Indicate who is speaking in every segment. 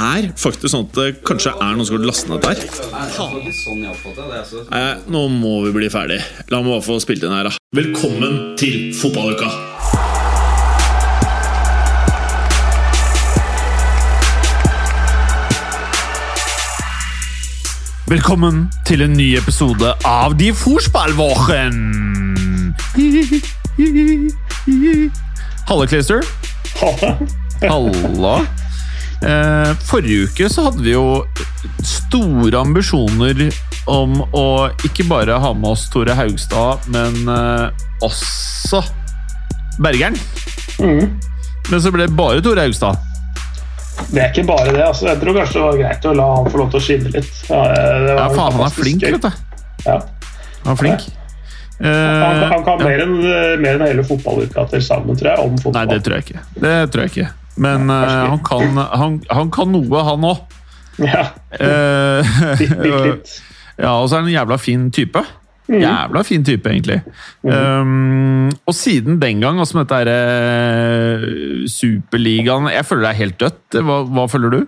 Speaker 1: er faktisk sånn at det kanskje er noen som har lastet ned der. Nei, nå må vi bli ferdig. La meg bare få spilt inn her, da. Velkommen til fotballuka!
Speaker 2: Velkommen til en ny episode av De Forspallwochen! Halle, Klister. Halla. Eh, forrige uke så hadde vi jo store ambisjoner om å ikke bare ha med oss Tore Haugstad, men eh, også Bergeren. Men så ble det bare Tore Haugstad.
Speaker 3: Det er ikke bare det. altså. Jeg tror kanskje det var greit å la han få lov til å skinne litt. Ja, det var
Speaker 2: Ja, faen, han er flink,
Speaker 3: gøy.
Speaker 2: vet du.
Speaker 3: Ja.
Speaker 2: Han er flink.
Speaker 3: Han, han kan
Speaker 2: Eh, ja.
Speaker 3: mer enn mer enn hele fotballuka til sammen, tror jeg, om
Speaker 2: Nei, det tror jeg ikke. Det tror jeg ikke. Men uh, han, kan, han, han kan noe, han òg.
Speaker 3: Ja, Uh, litt, litt.
Speaker 2: ja, og så er han en jævla fin type.
Speaker 3: Mm.
Speaker 2: Jævla fin type, egentlig. Um, og siden den gang, altså med dette her, eh, Superligaen Jeg føler det er helt dødt. Hva, hva føler du?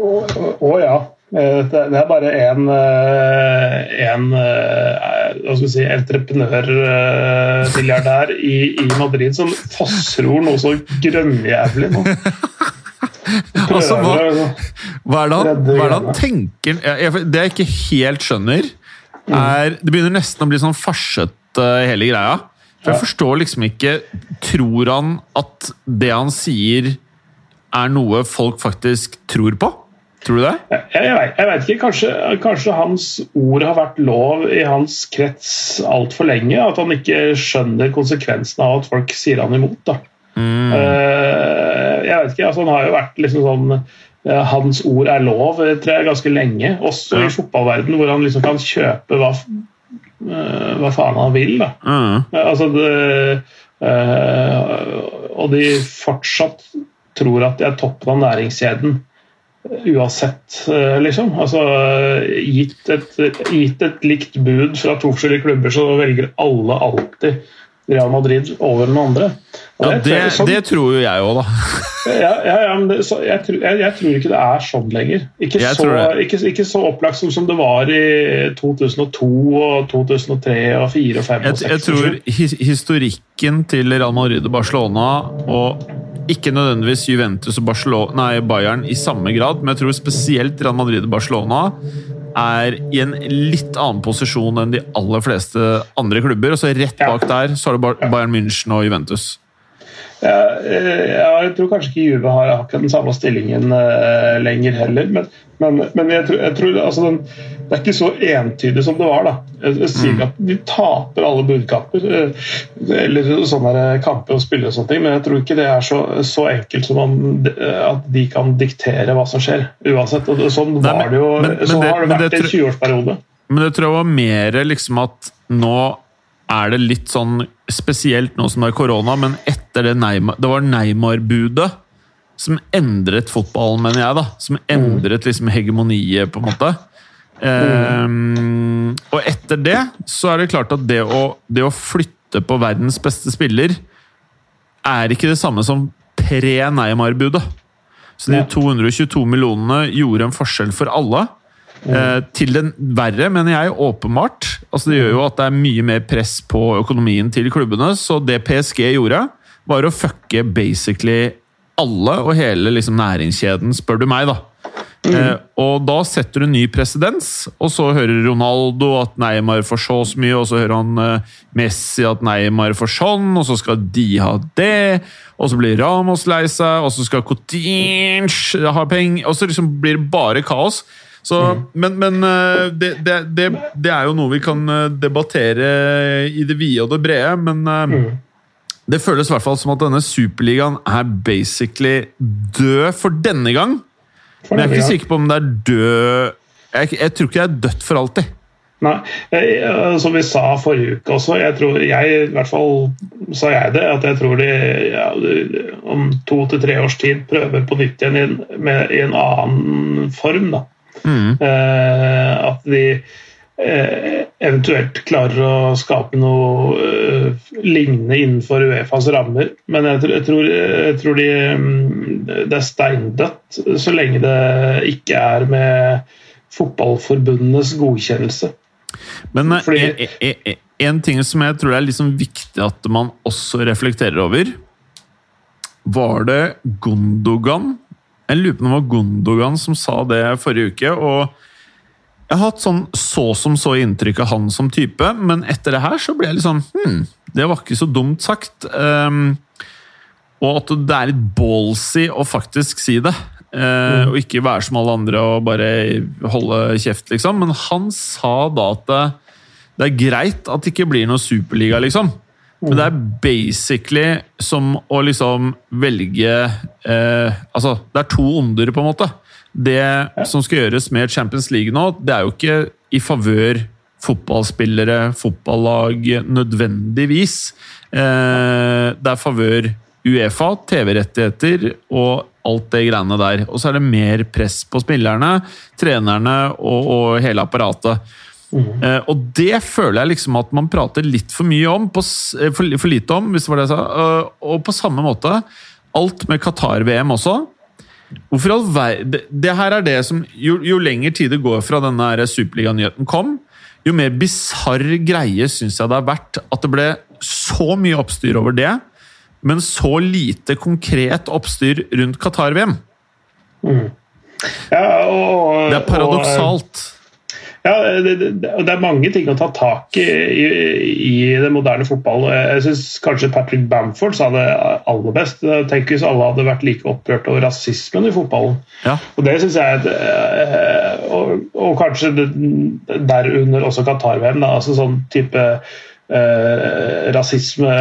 Speaker 3: Å å, ja. Eh, Det er bare én en, eh, hva skal vi si, entreprenørmilliardær i, i Madrid som fossror noe så grønnjævlig nå.
Speaker 2: Altså, hva, hva er det han, hva er det han tenker jeg, Det jeg ikke helt skjønner, er Det begynner nesten å bli sånn farsete, hele greia. For jeg forstår liksom ikke Tror han at det han sier, er noe folk faktisk tror på? Tror du det?
Speaker 3: Jeg, jeg, vet, jeg vet ikke, kanskje, kanskje hans ord har vært lov i hans krets altfor lenge. At han ikke skjønner konsekvensen av at folk sier han imot. Da. Mm. jeg vet ikke, altså Han har jo vært liksom sånn eh, Hans ord er lov eh, tror jeg, ganske lenge, også i fotballverdenen, hvor han liksom kan kjøpe hva, eh, hva faen han vil. da.
Speaker 2: Mm.
Speaker 3: Eh, Altså det, eh, og de fortsatt tror at de er toppen av næringskjeden. Uansett, eh, liksom. Altså, gitt et, gitt et likt bud fra to forskjellige klubber, så velger alle alltid Real Madrid over noen andre.
Speaker 2: Ja, det,
Speaker 3: jeg- sånn-
Speaker 2: det tror jo jeg òg, da.
Speaker 3: ja, ja, ja, men det, så, jeg, tror- jeg, jeg tror ikke det er sånn lenger. Ikke, så, ikke, ikke så opplagt som, som det var i 2002 og 2003 og 2004 og 2005 og 2006.
Speaker 2: jeg tror his, historikken til Real Madrid og Barcelona, og ikke nødvendigvis Juventus og Barcelona, nei, Bayern i samme grad, men jeg tror spesielt Real Madrid og Barcelona er i en litt annen posisjon enn de aller fleste andre klubber. Og så rett bak der så har du Bayern München og Juventus.
Speaker 3: Ja, eh, jeg tror kanskje ikke Juve har akkurat den samme stillingen eh, lenger heller. Men, men, men jeg tror, jeg tror altså den, det er ikke så entydig som det var. da. Jeg, sier ikke at de taper alle budkamper eh, eller sånne kamper og spiller og sånne ting, men jeg tror ikke det er så, så enkelt som om at de kan diktere hva som skjer. Uansett. Og sånn
Speaker 2: Nei, men-
Speaker 3: var det jo,
Speaker 2: men- men
Speaker 3: sånn
Speaker 2: det-
Speaker 3: har det vært i en 20-årsperiode.
Speaker 2: Men det tror jeg var mer liksom at nå er det litt sånn Spesielt nå som det er korona, men etter det Neymar Det var Neymar-budet som endret fotballen, mener jeg, da. Som endret liksom hegemoniet, på en måte. Ehm, og etter det så er det klart at det å, det å flytte på verdens beste spiller er ikke det samme som pre-Neymar-budet. Så de 222 millionene gjorde en forskjell for alle. Eh, til den verre, mener jeg, åpenbart. Altså, det gjør jo at det er mye mer press på økonomien til klubbene. Så det PSG gjorde, var å fucke basically alle og hele liksom, næringskjeden, spør du meg, da. Eh, og da setter du ny presedens, og så hører Ronaldo at Neymar får så så mye, og så hører han eh, Messi at Neymar får sånn, og så skal de ha det, og så blir Ramos lei seg, og så skal Coutinho ha penger, og så liksom blir det bare kaos. Så, Men, men eh, det, det, det, det er jo noe vi kan eh, debattere i det vide og det brede, men eh, det føles i hvert fall som at denne superligaen er basically død for denne gang. Men jeg er ikke sikker på om det er død jeg, jeg tror ikke det er dødt for alltid.
Speaker 3: Nei. Eh, som vi sa forrige uke også, jeg tror jeg, i hvert fall sa jeg det, at jeg tror de ja, om to til tre års tid prøver på nytt igjen i en, med, i en annen form. da.
Speaker 2: Mm.
Speaker 3: Eh, at de eventuelt klarer å skape noe eh, lignende innenfor Uefas rammer. Men jeg, jeg, tror, jeg tror de, mm, det er steindødt så lenge det ikke er med fotballforbundenes godkjennelse.
Speaker 2: Men eh,
Speaker 3: Fordi-
Speaker 2: en, en, en ting som jeg tror er liksom viktig at man også reflekterer over Var det Gondogan? Jeg lurer på om det var Gondogan som sa det forrige uke. og jeg har hatt sånn så som så inntrykk av han som type, men etter det her så ble jeg litt sånn Hm, det var ikke så dumt sagt. Um, og at det er litt ballsy å faktisk si det. eh, Og ikke være som alle andre og bare holde kjeft, liksom. Men han sa da at det, det er greit at det ikke blir noe superliga, liksom. Men det er basically som å liksom velge eh, Altså, det er to onder, på en måte. Det som skal gjøres med Champions League nå, det er jo ikke i favør fotballspillere, fotballag, nødvendigvis. Eh, det er favør Uefa, TV-rettigheter og alt det greiene der. Og så er det mer press på spillerne, trenerne og, og hele apparatet. Mm. og det føler jeg liksom at man prater litt for mye om, på, eh, for, for lite om, hvis det var det jeg sa. Eh, og på samme måte, alt med Qatar-VM også. Hvorfor all ver det, det her er det som Jo, jo lenger tid det går fra denne superliganyheten kom, jo mer bisarr greie syns jeg det har vært at det ble så mye oppstyr over det, men så lite konkret oppstyr rundt Qatar-VM.
Speaker 3: Ja,
Speaker 2: Det er paradoksalt.
Speaker 3: Ja, det, det, det er mange ting å ta tak i i, i det moderne fotball. Jeg syns kanskje Patrick Bamford sa det aller best. Tenk hvis alle hadde vært like opprørt over rasismen i fotballen.
Speaker 2: Ja.
Speaker 3: Og det syns jeg er eh, og, og kanskje derunder også Qatar-VM. altså sånn type eh, rasisme,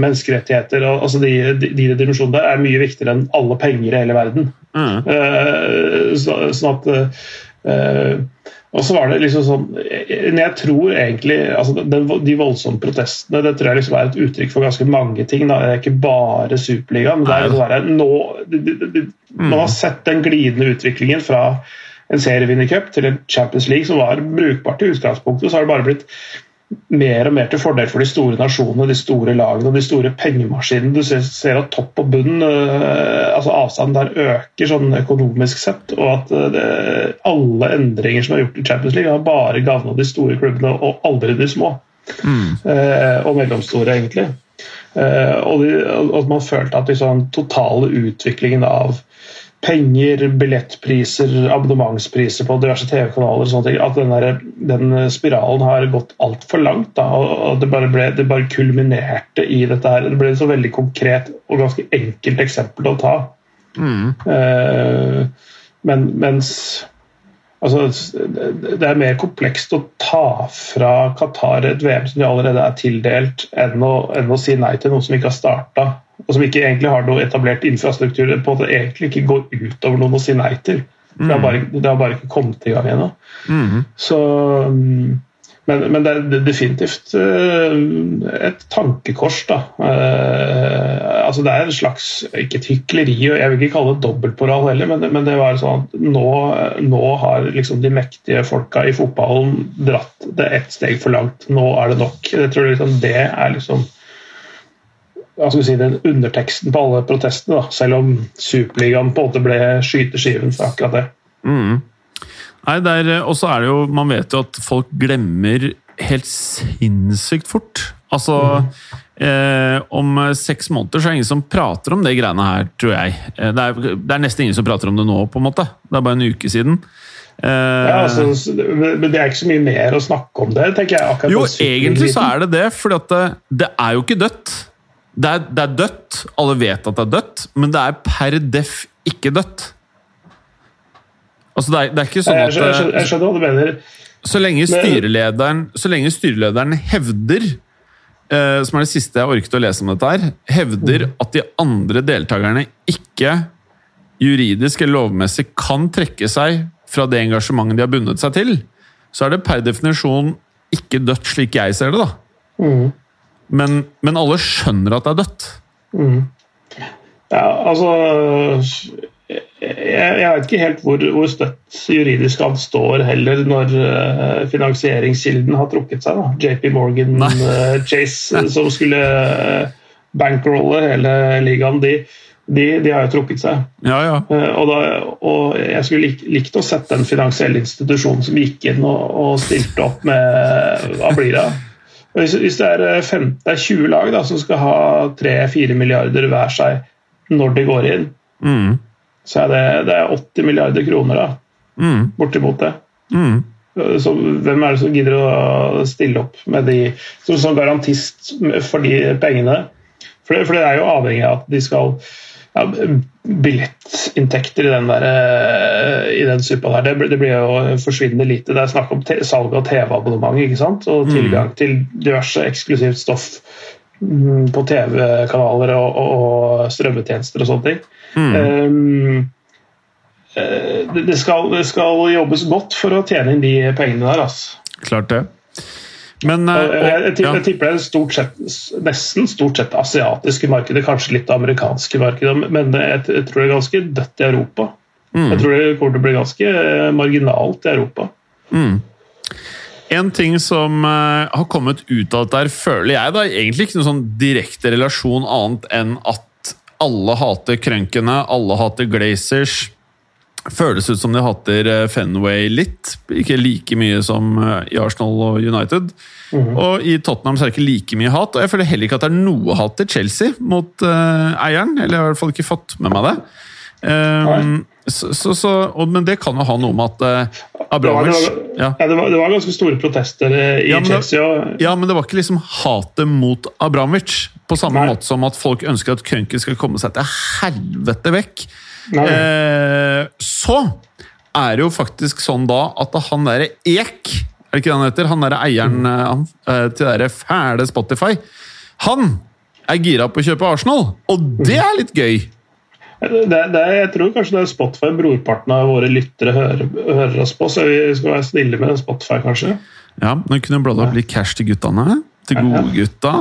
Speaker 3: menneskerettigheter og altså de, de, de dimensjonene der er mye viktigere enn alle penger i hele verden.
Speaker 2: Mm.
Speaker 3: Eh, så, sånn at eh, Og så var det liksom sånn jeg tror egentlig altså den, De voldsomme protestene det tror jeg liksom er et uttrykk for ganske mange ting. Da. Det er ikke bare Superligaen. men det er sånn der, nå, Man har sett den glidende utviklingen fra en serievinnercup til en Champions League som var brukbart i utgangspunktet. Så har det bare blitt mer og mer til fordel for de store nasjonene, de store lagene og de store pengemaskinene. Du ser, ser at topp og bunn, øh, altså avstanden der øker sånn økonomisk sett. Og at øh, det, alle endringer som er gjort i Champions League, har bare gagna de store klubbene og aldri de små. Eh, og mellomstore, egentlig. Eh, og, de, og at man følte at liksom, totale utviklingen av penger, billettpriser, abonnementspriser på diverse TV-kanaler og sånne ting, At den, der, den spiralen har gått altfor langt. Da, og det bare, ble, det bare kulminerte i dette her. Det ble et så veldig konkret og ganske enkelt eksempel å ta. Eh, men, mens Altså, det er mer komplekst å ta fra Qatar et VM som de allerede er tildelt, enn å, enn å si nei til noe som ikke har starta, og som ikke egentlig har noe etablert infrastruktur. På en måte egentlig ikke går utover noen å si nei til. For det, har bare, det har bare ikke kommet i gang ennå. Så mm, men, men det er definitivt eh, et tankekors, da. Eh, altså det er en slags Ikke et hykleri, og jeg vil ikke kalle det dobbeltmoral heller, men, men det var sånn at nå, nå har liksom de mektige folka i fotballen dratt det ett steg for langt. Nå er det nok. Jeg tror liksom det er liksom si, den underteksten på alle protestene, da. selv om Superligaen på en måte ble skyteskiven for akkurat det.
Speaker 2: Nei, der, er, og så er det jo Man vet jo at folk glemmer helt sinnssykt fort. Altså eh, Om seks måneder så er det ingen som prater om de greiene her, tror jeg. Eh, Det er, det er nesten ingen som prater om det nå, på en måte. Det er bare en uke siden. Eh,
Speaker 3: Ja, altså, men det er ikke så mye mer å snakke om det, tenker jeg.
Speaker 2: jo, egentlig så er det det, for det, det er jo ikke dødt. Det er, det er dødt. Alle vet at det er dødt, men det er per def ikke dødt. Altså, det er, det er ikke sånn at
Speaker 3: jeg, skjønner, jeg skjønner hva du mener.
Speaker 2: Så lenge styrelederen, så lenge styrelederen hevder eh, Som er det siste jeg orket å lese om dette her. Hevder at de andre deltakerne ikke juridisk eller lovmessig kan trekke seg fra det engasjementet de har bundet seg til, så er det per definisjon ikke dødt, slik jeg ser det. da.
Speaker 3: Mm.
Speaker 2: Men, men alle skjønner at det er dødt.
Speaker 3: Ja, altså Jeg, jeg vet ikke helt hvor, hvor støtt juridisk han står heller, når eh, finansieringskilden har trukket seg. da. JP Morgan eh, Chase, som skulle eh, bankrolle hele ligaen, de, de, de har jo trukket seg.
Speaker 2: Ja, ja.
Speaker 3: Og, da, og jeg skulle lik, likt å sett den finansielle institusjonen som gikk inn og, og stilte opp med Hva blir det? Hvis, hvis det er, eh, fem, det er 20 lag da, som skal ha 3-4 milliarder hver seg når de går inn,
Speaker 2: Mm.
Speaker 3: så er det, det er 80 milliarder kroner da,
Speaker 2: Mm.
Speaker 3: bortimot det.
Speaker 2: Mm.
Speaker 3: Så hvem er det som gidder å stille opp med de som, som garantist for de pengene? For det, for det er jo avhengig av at de skal ja, Billettinntekter i den, der, eh, i den suppa der, det, blir- det blir jo forsvinnende lite. Det er snakk om salg av TV-abonnement ikke sant? og tilgang til diverse eksklusivt stoff mm, på TV-kanaler og, og, strømmetjenester og sånne ting. Um, eh, det, det, skal, det skal jobbes godt for å tjene inn de pengene der. Altså.
Speaker 2: Klart det. Men
Speaker 3: Jeg,
Speaker 2: eh,
Speaker 3: jeg, jeg, tipper,
Speaker 2: ja.
Speaker 3: jeg tipper det er stort sett, nesten stort sett asiatiske markedet, kanskje litt amerikanske markedet, men jeg, jeg tror det er ganske dødt i Europa.
Speaker 2: Mm.
Speaker 3: Jeg tror det kommer til å bli ganske eh, marginalt i Europa.
Speaker 2: En ting som uh, har kommet ut av dette, føler jeg da, egentlig ikke noen sånn direkte relasjon annet enn at alle hater krønkene, alle hater Glazers. Føles ut som de hater eh, Fenway litt, ikke like mye som eh, i Arsenal og United. Og i Tottenham så er det ikke like mye hat, og jeg føler heller ikke at det er noe hat til Chelsea mot uh, eieren. Eller jeg har i hvert fall ikke fått med meg det. Um, så, så, så, og, men det kan jo ha noe med at uh, Abramovic ja.
Speaker 3: ja, det, var, det var ganske store protester i
Speaker 2: Ja, men
Speaker 3: Chelsea. Og,
Speaker 2: Ja, men det var ikke liksom hatet mot Abramovic. På samme
Speaker 3: Nei.
Speaker 2: måte som at folk ønsker at Krønke skal komme seg til helvete vekk. Eh, så er det jo faktisk sånn da at han derre Ek, er det ikke det han heter? Han derre eieren eh, han, eh, til det fæle Spotify. Han er gira på å kjøpe Arsenal, og det er litt gøy.
Speaker 3: det, det, jeg tror kanskje det er Spotify brorparten av våre lyttere hører, hører oss på, så vi skal være snille med Spotify, kanskje.
Speaker 2: Ja, men kunne bladd opp litt cash til guttene? Til godgutta?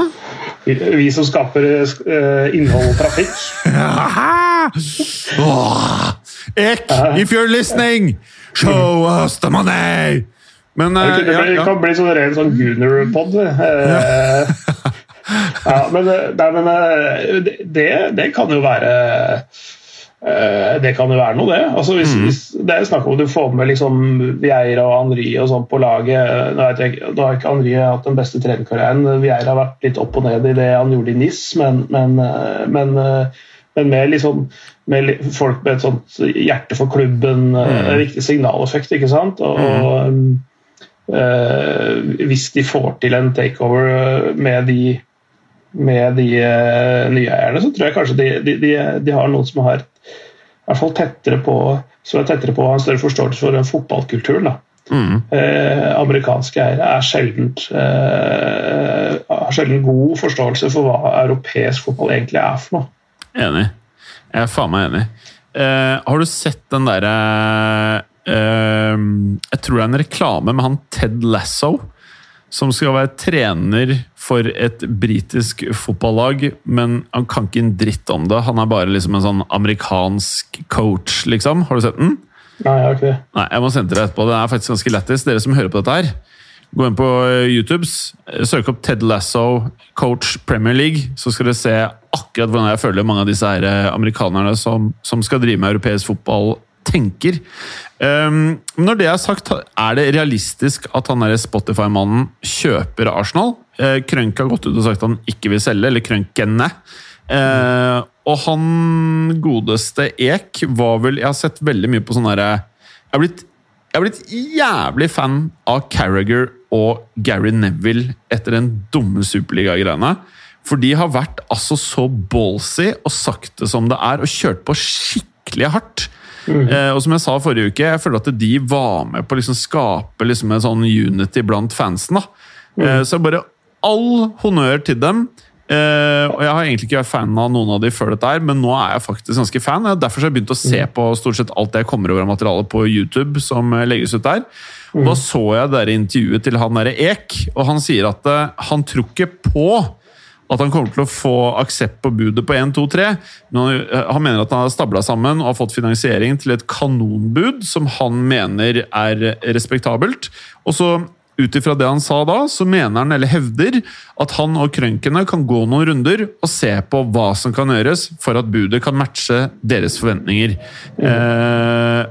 Speaker 3: Vi, vi som skaper uh, innhold og trafikk.
Speaker 2: Åh, Ek, if you're listening, show us the money! Men
Speaker 3: Det,
Speaker 2: eh,
Speaker 3: det,
Speaker 2: ja,
Speaker 3: blir-
Speaker 2: ja.
Speaker 3: kan bli sånn ren sånn Gunner-pod. Eh, ja, men, eh, nei, men det, det, det kan jo være det kan jo være noe, det. Altså, hvis, hvis det er snakk om du får med liksom Vieira og Henri og sånn på laget Nå jeg, nå har ikke Henri hatt den beste trenerkarrieren. Vieira har vært litt opp og ned i det han gjorde i NIS, men, men, men, men med, liksom, med folk med et sånt hjerte for klubben, mm. en viktig signaleffekt, ikke sant? Og, um, Eh, hvis de får til en takeover eh, med de, med de eh, nye eierne, så tror jeg kanskje de, de, de, de har noen som har i hvert fall tettere på, som er tettere på å ha en større forståelse for den fotballkulturen. da.
Speaker 2: Mm.
Speaker 3: Eh, amerikanske eiere er sjeldent, eh, har sjelden god forståelse for hva europeisk fotball egentlig er for noe.
Speaker 2: Enig. Jeg er faen meg enig. Uh, har du sett den derre uh, Jeg tror det er en reklame med han Ted Lasso. Som skal være trener for et britisk fotballag, men han kan ikke en dritt om det. Han er bare liksom en sånn amerikansk coach, liksom. Har du sett den?
Speaker 3: Nei, jeg har ikke det.
Speaker 2: Nei, jeg må sende til deg etterpå. Den er faktisk ganske lættis. Dere som hører på dette her, gå inn på YouTubes, YouTube, søk opp Ted Lasso, coach Premier League, så skal dere se akkurat hvordan jeg føler mange av disse her eh, amerikanerne som, som skal drive med europeisk fotball, tenker. Um, når det er sagt, er det realistisk at han Spotify-mannen kjøper Arsenal? Uh, Krønk har gått ut og sagt at han ikke vil selge, eller Krønkene. Eh, og han godeste Ek var vel Jeg har sett veldig mye på sånn derre jeg, har blitt- jeg har blitt jævlig fan av Carragher og Gary Neville etter den dumme Superliga-greiene. For de har vært altså så ballsy og sagt det som det er, og kjørt på skikkelig hardt. Eh, og som jeg sa forrige uke, jeg føler at de var med på å liksom skape liksom en sånn unity blant fansen. da. Eh, så bare all honnør til dem. Eh, og Jeg har egentlig ikke vært fan av noen av de før dette, her, men nå er jeg faktisk ganske fan. Derfor har jeg begynt å se på stort sett alt jeg kommer over av materiale på YouTube som eh, legges ut der. Og Da så jeg der intervjuet til han derre Ek, og han sier at uh, han tror ikke på at han kommer til å få aksept på budet på 1, 2, 3. Men han, han mener at han har stabla sammen og har fått finansiering til et kanonbud som han mener er respektabelt. Og så ut ifra det han sa da, så mener han, eller hevder, at han og krønkene kan gå noen runder og se på hva som kan gjøres for at budet kan matche deres forventninger. Eh,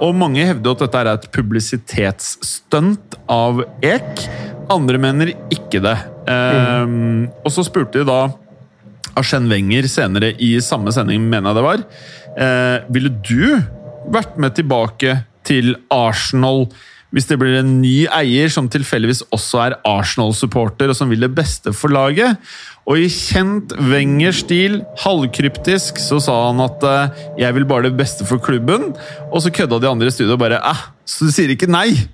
Speaker 2: og mange hevder at dette er et publisitetsstunt av Ek. Andre mener ikke det. Eh, Og så spurte de da Arsène Wenger senere i samme sending, mener jeg det var. Eh, ville du vært med tilbake til Arsenal hvis det blir en ny eier som tilfeldigvis også er Arsenal-supporter og som vil det beste for laget? Og i kjent Wenger-stil, halvkryptisk, så sa han at eh, 'jeg vil bare det beste for klubben', og så kødda de andre i studio og bare 'æh, så du sier ikke nei'?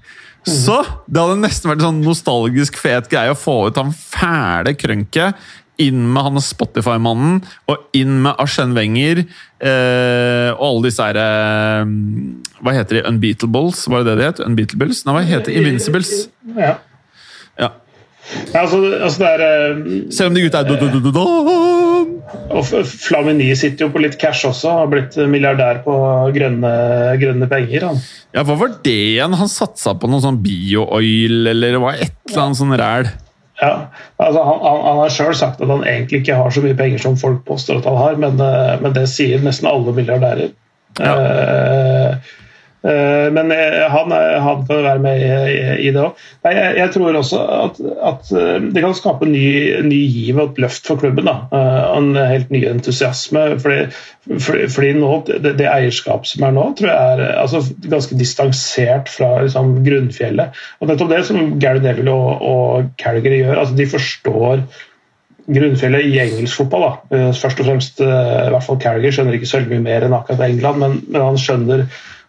Speaker 2: Så det hadde nesten vært en sånn nostalgisk fet greie å få ut han fæle krønket. Inn med han Spotify-mannen, og inn med Arsène Wenger. Eh, og alle disse herre eh, Hva heter de? Unbeatables? Var det det det het? Unbeatables? Nei, hva heter? Invincibles?
Speaker 3: Ja.
Speaker 2: Ja.
Speaker 3: Ja, altså, altså det er eh,
Speaker 2: Selv om de gutta er do-do-do-do-do.
Speaker 3: Og Flamini sitter jo på litt cash også, har blitt milliardær på grønne, grønne penger. Han.
Speaker 2: Ja, hva var det igjen? Han satsa på noe sånn bio-oil, eller hva? et eller annet sånn ræl.
Speaker 3: Ja, altså han, han, han har sjøl sagt at han egentlig ikke har så mye penger som folk påstår at han har, men, eh, men det sier nesten alle milliardærer.
Speaker 2: Ja.
Speaker 3: Eh, eh, men eh, han, er- han kan være med i, det òg. Jeg, jeg tror også at, at eh, det kan skape ny, ny giv og et løft for klubben. Da. Eh, En helt ny entusiasme. Fordi, fordi, nå, det, det eierskap som er nå, tror jeg er altså, ganske distansert fra liksom, grunnfjellet. Og nettopp det som Gary Neville og, og Calgary gjør. altså De forstår grunnfjellet i engelsk fotball. Da. Eh, Først og fremst, eh, i hvert fall Carriger skjønner ikke så mye mer enn akkurat England, men, men han, skjønner,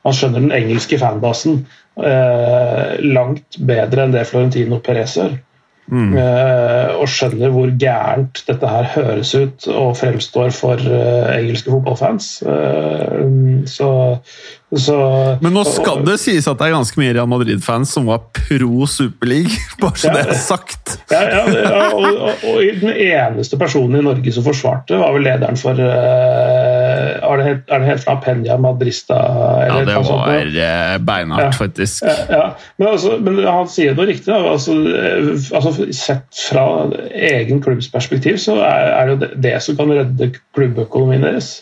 Speaker 3: han skjønner den engelske fanbasen eh, langt bedre enn det Florentino Perez gjør. Eh, og skjønner hvor gærent dette her høres ut og fremstår for eh, engelske fotballfans. Eh, så, så
Speaker 2: Men nå skal det sies at det er ganske mye Real Madrid-fans som var pro Superleague, bare så det er sagt.
Speaker 3: Ja, ja, ja og, og, og den eneste personen i Norge som forsvarte, var vel lederen for uh, Er det helt, er det helt fra Penya Madrista?
Speaker 2: Ja, det var eh, beinhardt,
Speaker 3: Ja.
Speaker 2: faktisk.
Speaker 3: Ja, ja. Men, altså, men han sier noe riktig. Altså, eh, altså, sett fra egen klubbs perspektiv, så er, er det jo det, det som kan redde klubbøkonomien deres.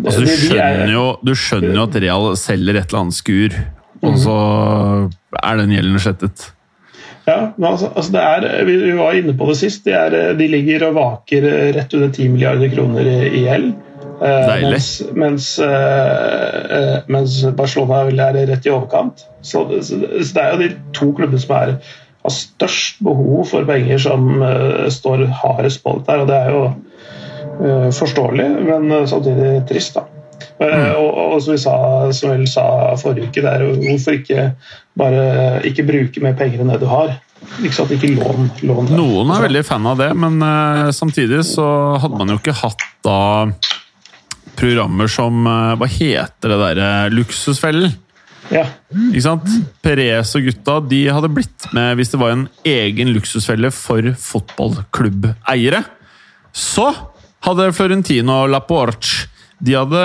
Speaker 2: Altså, du,
Speaker 3: er-
Speaker 2: skjønner jo, du skjønner jo at Real selger et eller annet skur, og så er den gjelden slettet.
Speaker 3: Ja, men altså, altså det er, vi, var inne på det sist. De, er, de ligger og vaker rett under 10 milliarder kroner i i gjeld. Eh. Mens, mens, eh, eh, mens Barcelona vil være rett i overkant. Så, det- så, så det er jo de to klubbene som er, har størst behov for penger, som står hardest på dette. Og det er jo forståelig, men samtidig trist. da. Eh, og, og som vi sa, som vel sa forrige uke, er jo hvorfor ikke bare ikke bruke mer penger enn det du har. Ikke sant, ikke lån. lån
Speaker 2: Noen er veldig fan av det, men uh, samtidig så hadde man jo ikke hatt da programmer som eh, Hva heter det derre Luksusfellen?
Speaker 3: Ja.
Speaker 2: Ikke sant? Perez og gutta de hadde blitt med hvis det var en egen luksusfelle for fotballklubbeiere. Så hadde Florentino Laporte De hadde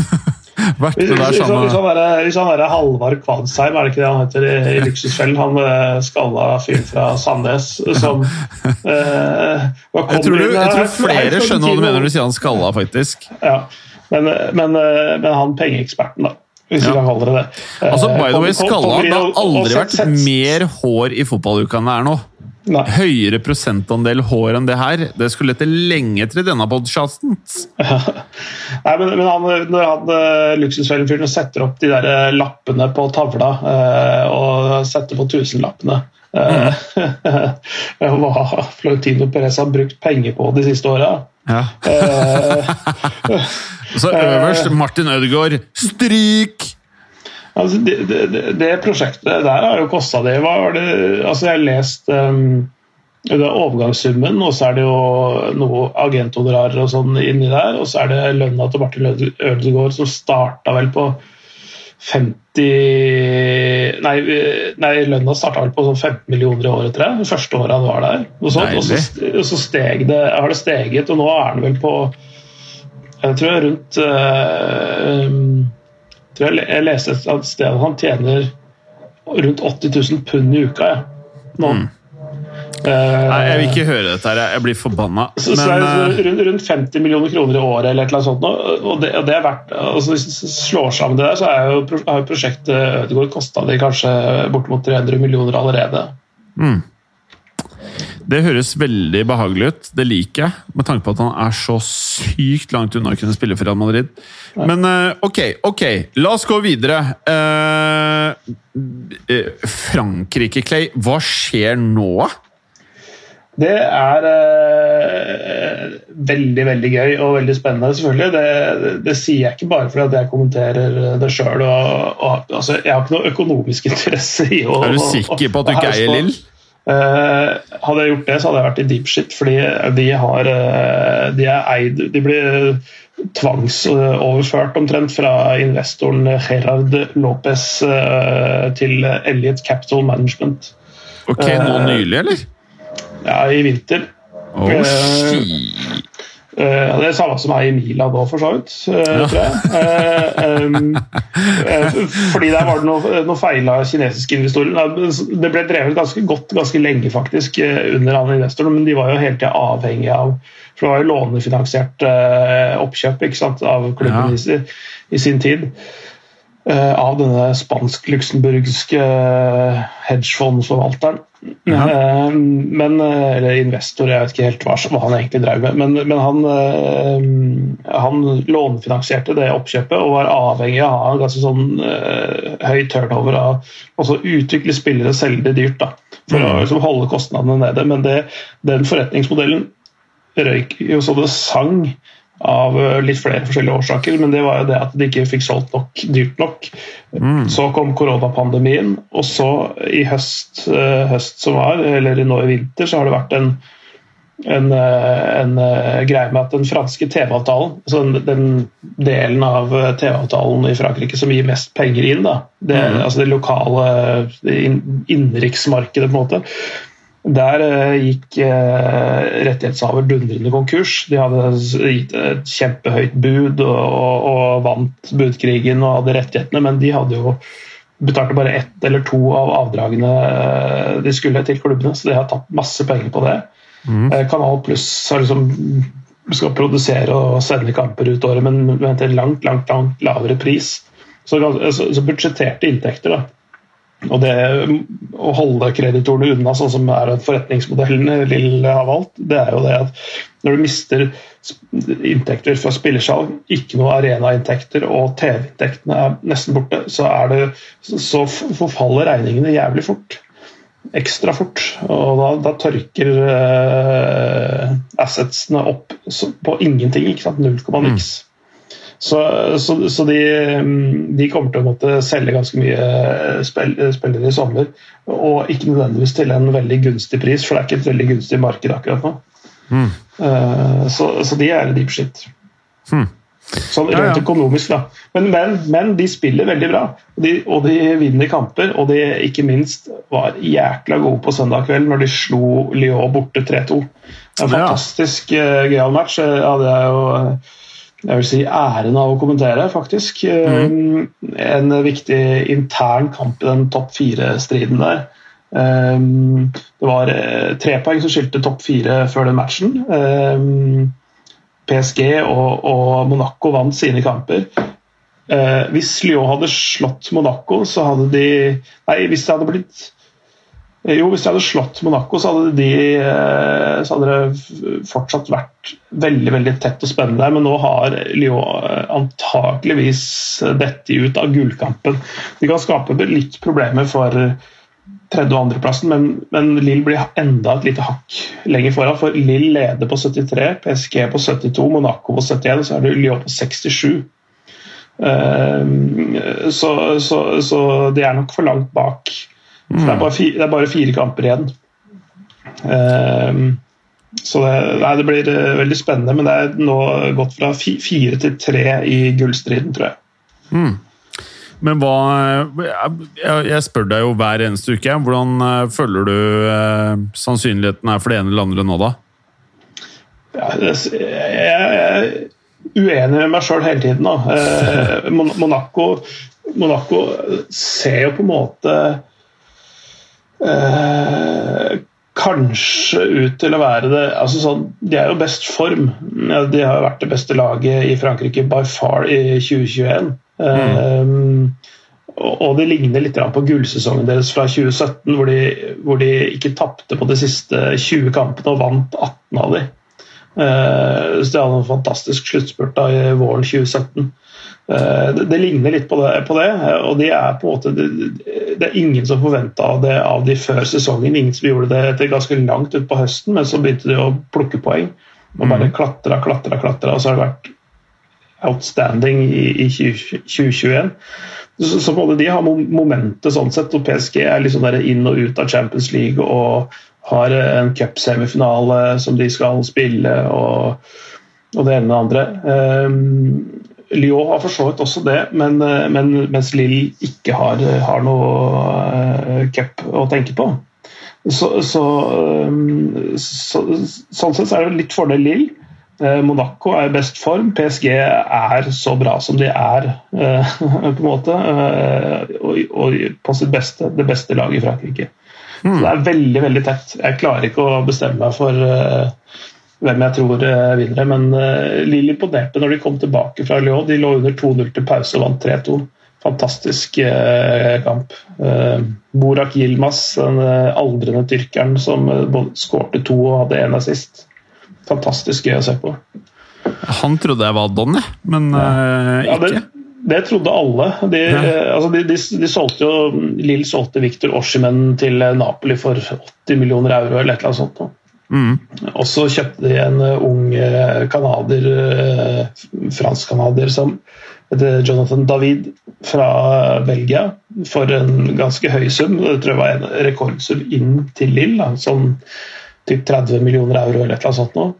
Speaker 2: vært med der
Speaker 3: er, hvis han er Halvard Kvadsheim, er det ikke det han heter i, i Luksusfellen? Han eh, skalla fyren fra Sandnes som eh,
Speaker 2: Jeg tror, du, jeg tror flere skjønner hva du mener når du sier han skalla, faktisk.
Speaker 3: Ja. Men, men, eh, men han pengeeksperten, da. Hvis vi
Speaker 2: Ja.
Speaker 3: kan kalle det det. Eh,
Speaker 2: Altså, by the way,
Speaker 3: kom- kom-
Speaker 2: skalla har aldri vært mer hår i fotballuka enn det er nå.
Speaker 3: Nei.
Speaker 2: Høyere prosentandel hår enn det her. Det skulle lette lenge til i denne podcasten.
Speaker 3: Nei, men, men han, når han luksusfellen-fyren setter opp de der eh, lappene på tavla eh, og setter på tusenlappene eh, Hva Florentino Perez har brukt penger på de siste åra.
Speaker 2: Ja.
Speaker 3: Eh,
Speaker 2: Så øverst Martin Ødegaard. Stryk!
Speaker 3: Altså, det, det, det- prosjektet der har jo kosta det. Det altså, Jeg har lest um, det er overgangssummen, og så er det jo noe agentodrarer og sånn inni der. Og så er det lønna til Martin Ødegaard som starta vel på 50 Nei, nei lønna starta vel på sånn 15 millioner i året, tror jeg. Første året han var der. Og så, og så, og så steg det, har det steget, og nå er han vel på Jeg tror rundt uh, tror jeg, jeg leste et sted at han tjener rundt 80 000 pund i uka ja, nå. Mm.
Speaker 2: Nei, jeg vil ikke høre dette. her, Jeg blir forbanna.
Speaker 3: Så, så rundt, rundt, 50 millioner kroner i året eller et eller annet sånt. Og det, og det er verdt, altså Hvis du slår sammen det der, så er jo, har jo prosjektet Ødegaard kosta de kanskje bortimot 300 millioner allerede. Mm.
Speaker 2: Det høres veldig behagelig ut. Det liker jeg, med tanke på at han er så sykt langt unna å kunne spille for Real Madrid. Men ok, ok, la oss gå videre. Frankrike, Clay. Hva skjer nå?
Speaker 3: Det er eh, veldig veldig gøy og veldig spennende, selvfølgelig. Det, det, sier jeg ikke bare fordi jeg kommenterer det sjøl. Altså, jeg har ikke noe økonomisk interesse i å
Speaker 2: Er du sikker på at du ikke eier Lill?
Speaker 3: Eh, hadde jeg gjort det, så hadde jeg vært i deep shit, fordi de har eh, De er eid De blir tvangsoverført omtrent fra investoren Gerard Lopez eh, til Elliot Capital Management.
Speaker 2: Ok, Nå nylig, eller?
Speaker 3: Ja, i vinter.
Speaker 2: Oh.
Speaker 3: Uh, det er samme som er i Mila da, for så vidt. Uh, jeg. Uh, fordi der var det noe, noe feil av kinesiske investorer. Det ble drevet ganske godt ganske lenge faktisk under han investoren, men de var jo hele tida avhengige av For det var jo lånefinansiert oppkjøp sant, av klubben ja. i, i, sin tid. Av denne spansk-luxemburgske hedgefondforvalteren. Ja. Eh, men, eh, eller investor, jeg vet ikke helt hva, hva han egentlig drev med. Men, men han, eh, han, lånefinansierte det oppkjøpet og var avhengig av å ha en ganske sånn uh, høy turnover av også utvikle spillere og selge det dyrt. da, For mm. å liksom, holde kostnadene nede. Men det, den forretningsmodellen røyk jo så det sang av eh, litt flere forskjellige årsaker, men det var jo det at de ikke fikk solgt nok dyrt nok. Mm. Så kom koronapandemien, og så i høst, eh, høst, som var, eller nå i vinter, så har det vært en, en, eh, en greie med at den franske TV-avtalen, altså den, den, delen av TV-avtalen i Frankrike som gir mest penger inn, da, det, mm. altså det lokale det innenriksmarkedet, på en måte, der eh, gikk eh, rettighetshaver dundrende konkurs. De hadde gitt et kjempehøyt bud og, og, og, vant budkrigen og hadde rettighetene, men de hadde jo betalte bare ett eller to av avdragene eh, de skulle til klubbene, så de har tatt masse penger på det. Mm. Kanal Pluss liksom, skal produsere og sende kamper ut året, men til langt, langt, langt lavere pris. Så, så, så budsjetterte inntekter. da og det Å holde kreditorene unna, sånn som er forretningsmodellen Lill har valgt, det er jo det at når du mister inntekter fra spillersalg, ikke noe arenainntekter og TV-inntektene er nesten borte, så, det, så forfaller regningene jævlig fort. Ekstra fort. Og da, da tørker uh, assetsene opp på ingenting. ikke sant, Null komma niks. Mm. Så, så, så de, de, kommer til å måtte selge ganske mye spillere i sommer. Og ikke nødvendigvis til en veldig gunstig pris, for det er ikke et veldig gunstig marked akkurat nå. Mm. Så, så, de er deep shit. Mm. Sånn rent ja, ja. økonomisk, da. Men, men, men, de spiller veldig bra. De, og de vinner kamper. Og de ikke minst var jækla gode på søndag kveld når de slo Lyon borte 3-2. En fantastisk ja. gøyal match. hadde jeg jo jeg vil si æren av å kommentere, faktisk. Mm. En viktig intern kamp i den topp fire-striden der. Um, det var eh, tre poeng som skilte topp fire før den matchen. PSG og, Monaco vant sine kamper. Hvis Lyon hadde slått Monaco, så hadde de Nei, hvis det hadde blitt Eh, jo, hvis de hadde slått Monaco, så hadde, de, eh, så hadde det fortsatt vært veldig veldig tett og spennende der. Men nå har Lyon eh, antakeligvis dette ut av gullkampen. De kan skape litt problemer for tredje- og andreplassen, men, men Lill blir enda et lite hakk lenger foran. For Lill leder på 73, PSG på 72, Monaco på 71, så er det Lyon på 67. Så, så, så de er nok for langt bak Mm. Det, er fire, det, er bare fire, kamper igjen. Um, så det, nei, det blir uh, veldig spennende, men det er nå gått fra fire til tre i gullstriden, tror jeg.
Speaker 2: Mm. Men hva Jeg spør deg jo hver eneste uke. Hvordan uh, føler du sannsynligheten er for det ene eller andre nå, da?
Speaker 3: Ja, jeg er uenig med meg sjøl hele tiden. Da. Monaco, Monaco ser jo på en måte eh, kanskje ut til å være det altså sånn, De er jo best form. De har vært det beste laget i Frankrike by far i 2021. Mm. Um, og det ligner litt på gullsesongen deres fra 2017, hvor de, hvor de ikke tapte på de siste 20 kampene og vant 18 av dem. Uh, så de hadde en fantastisk sluttspurt i våren 2017. Eh, det, det, ligner litt på det, på det, og det er på en måte det, det er ingen som forventa det av de før sesongen. Ingen som gjorde det etter ganske langt utpå høsten, men så begynte de å plukke poeng. Og bare klatra, klatra, klatra, og så har det vært outstanding i, i 2021. Så, så både de har momentet sånn sett, og PSG er liksom der inn og ut av Champions League og har en cupsemifinale som de skal spille, og, og det ene og det andre. Um, Lyon har for så vidt også det, men, eh, men, mens Lill ikke har, har noe uh, cup å tenke på. Så, så, um, så, sånn sett er det litt fordel Lill. Uh, Monaco er i best form. PSG er så bra som de er, på en måte. Og, og, på sitt beste, det beste laget i Frankrike. Så det er veldig, veldig tett. Jeg klarer ikke å bestemme meg for hvem jeg tror eh, vinner. Men uh, Lille imponerte når de kom tilbake fra Lyon. De lå under 2-0 til pause og vant 3-2. Fantastisk uh, kamp. Uh, Borak Yilmaz, den aldrende tyrkeren som både skårte to og hadde én assist. Fantastisk gøy å se på.
Speaker 2: Han trodde jeg var Donny, men ikke. Ja, det,
Speaker 3: det trodde alle. De, ja. altså de, de, de, solgte jo, Lill solgte Victor Oshimen til Napoli for 80 millioner euro eller et eller annet sånt. Mm. Og så kjøpte de en eh, ung canadier, eh, eh, fransk-canadier, som heter Jonathan David fra Belgia, for en ganske høy sum. Det tror jeg var en rekordsum inn til Lill, sånn typ 30 millioner euro eller et eller annet sånt noe.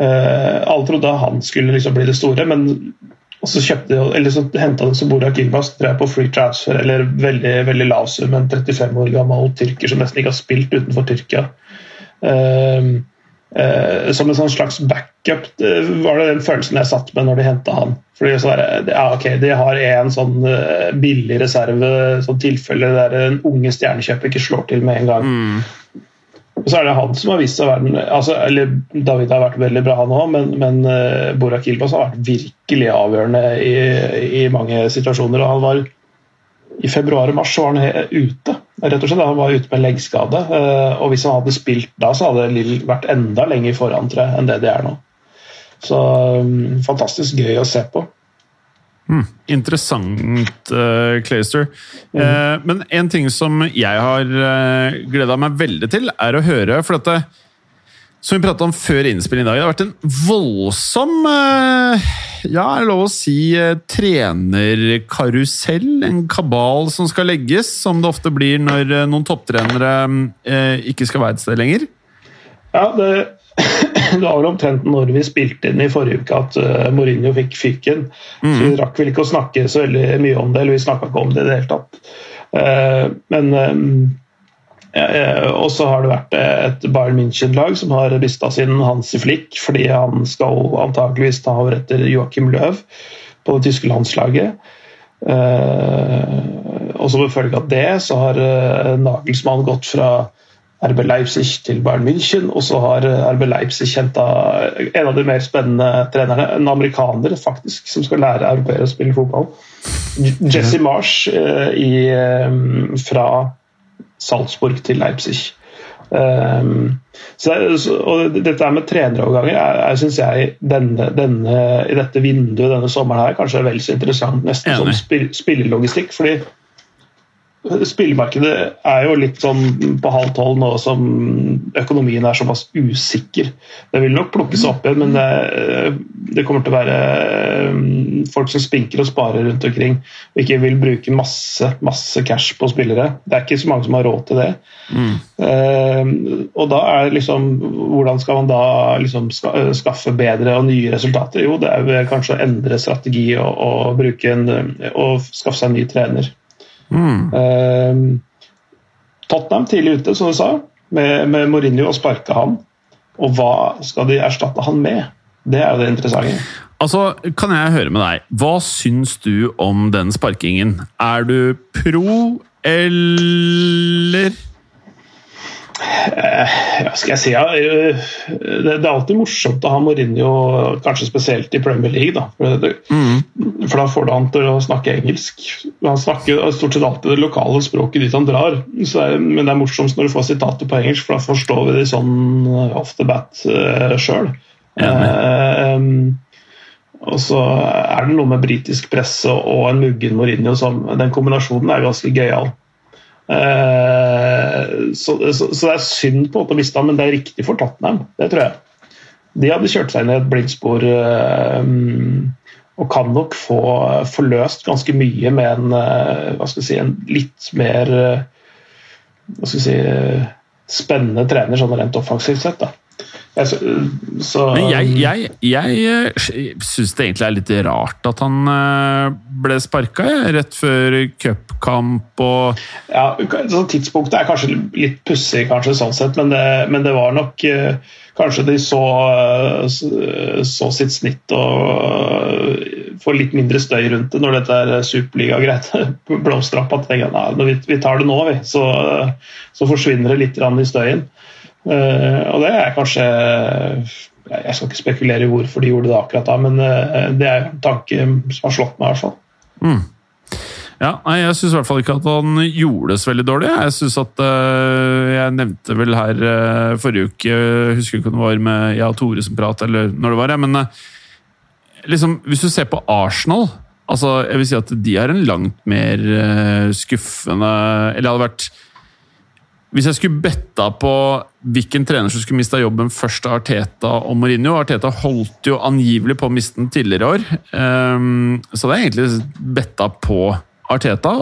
Speaker 3: alle trodde han skulle liksom bli det store, men så kjøpte eller så henta de Sobora Kilbas på free transfer, eller veldig veldig lav sum, en 35 år gammel tyrker som nesten ikke har spilt utenfor Tyrkia. Ehm, eh, som en sånn slags backup, var det den følelsen jeg satt med når de henta han. Fordi så er det, ja, ok, De har en sånn eh, billig reserve, sånn tilfelle der en unge stjernekjøper ikke slår til med en gang. Mm. Og så er det han som har vist seg å være altså, eller David har vært veldig bra, han òg, men, men uh, Borak Ilbas har vært virkelig avgjørende i, i mange situasjoner. og han var i februar og mars var han ute. rett og slett. Han var ute med leggskade. Eh, og hvis han hadde spilt da, så hadde Lill vært enda lenger foran tror enn det de er nå. Så um, fantastisk gøy å se på.
Speaker 2: Mm, interessant, uh, Clayster. Mm. Uh, men en ting som jeg har uh, gleda meg veldig til, er å høre For dette som vi prata om før innspillet i dag, det har vært en voldsom eh, Ja, er det lov å si eh, trenerkarusell? En kabal som skal legges, som det ofte blir når eh, noen topptrenere ikke skal være et sted lenger?
Speaker 3: Ja, det, det var vel omtrent når vi spilte inn i forrige uke at Mourinho fikk fyken. Mm. Så vi rakk vel ikke å snakke så veldig mye om det, eller vi snakka ikke om det i det hele tatt. Men og så har det vært et Bayern München-lag som har mista sin Hansi Flick fordi han skal antakeligvis ta over etter Joachim Löw på det tyske landslaget. Eh, og som følge av det så har eh, Nagelsmann gått fra RB Leipzig til Bayern München, og så har RB Leipzig henta en av de mer spennende trenerne, en amerikaner faktisk, som skal lære europeere å spille fotball. Jesse Marsh eh, i, fra Salzburg til Leipzig. Um, så, og dette med treneroverganger jeg, jeg synes jeg denne, denne, i dette vinduet denne sommeren her kanskje er vel så interessant nesten som spill, spillelogistikk. fordi Spillemarkedet er jo litt sånn på halv tolv nå som økonomien er såpass usikker. Det vil nok plukkes opp igjen, men det, det, kommer til å være mm, folk som spinker og sparer rundt omkring og ikke vil bruke masse, masse cash på spillere. Det er ikke så mange som har råd til det. Mm. Uh, og da er liksom Hvordan skal man da liksom skaffe bedre og nye resultater? Jo, det er kanskje å endre strategi og, og, en, og skaffe seg en ny trener. Mm. Uh, Tottenham tidlig ute, som du sa, med, med Mourinho og sparka han. Og hva skal de erstatte han med? Det er jo det interessante.
Speaker 2: Altså, Kan jeg høre med deg, hva syns du om den sparkingen? Er du pro eller
Speaker 3: ja, skal jeg si ja, eh, det, er alltid morsomt å ha Mourinho, kanskje spesielt i Premier League. Da. For, det, mm. da får du han til å snakke engelsk. Han snakker stort sett alltid det lokale språket dit han drar. Men det er morsomst når du får sitater på engelsk, for da forstår vi de sånn off the bat sjøl. Og så er det noe med britisk presse og en muggen Mourinho som Den kombinasjonen er ganske gøyal. Eh, så, så, så, det er synd på en måte å miste ham, men det er riktig for Tottenham. Det tror jeg. De hadde kjørt seg i et blindspor eh, og kan nok få forløst ganske mye med en, eh, hva skal si, en litt mer hva skal si, spennende trener sånn rent offensivt sett. da.
Speaker 2: Så, Men jeg, jeg, jeg eh, syns det egentlig er litt rart at han eh, ble sparka rett før cupkamp og
Speaker 3: Ja, så Tidspunktet er kanskje litt pussig, kanskje, sånn sett, men det, men det, var nok eh, Kanskje de så, så sitt snitt og får litt mindre støy rundt det når dette er superliga-greit. Blomster opp at når vi, vi, tar det nå, vi, så, så forsvinner det litt i støyen. Uh, og det er kanskje Jeg skal ikke spekulere i hvorfor de gjorde det akkurat da, men uh, det er en tanke som har slått meg, i hvert fall.
Speaker 2: Mm. Ja, nei, Jeg syns i hvert fall ikke at han gjorde det så veldig dårlig. Jeg synes at uh, Jeg nevnte vel her forrige uke Jeg husker ikke om det var med jeg og Tore som prat, eller når det var, jeg, men liksom, hvis du ser på Arsenal altså, jeg vil si at De er en langt mer skuffende Eller hadde vært hvis jeg skulle betta på hvilken trener som skulle mista jobben først av Arteta og Mourinho Arteta holdt jo angivelig på å miste den tidligere i år, um, så det er egentlig betta på Arteta.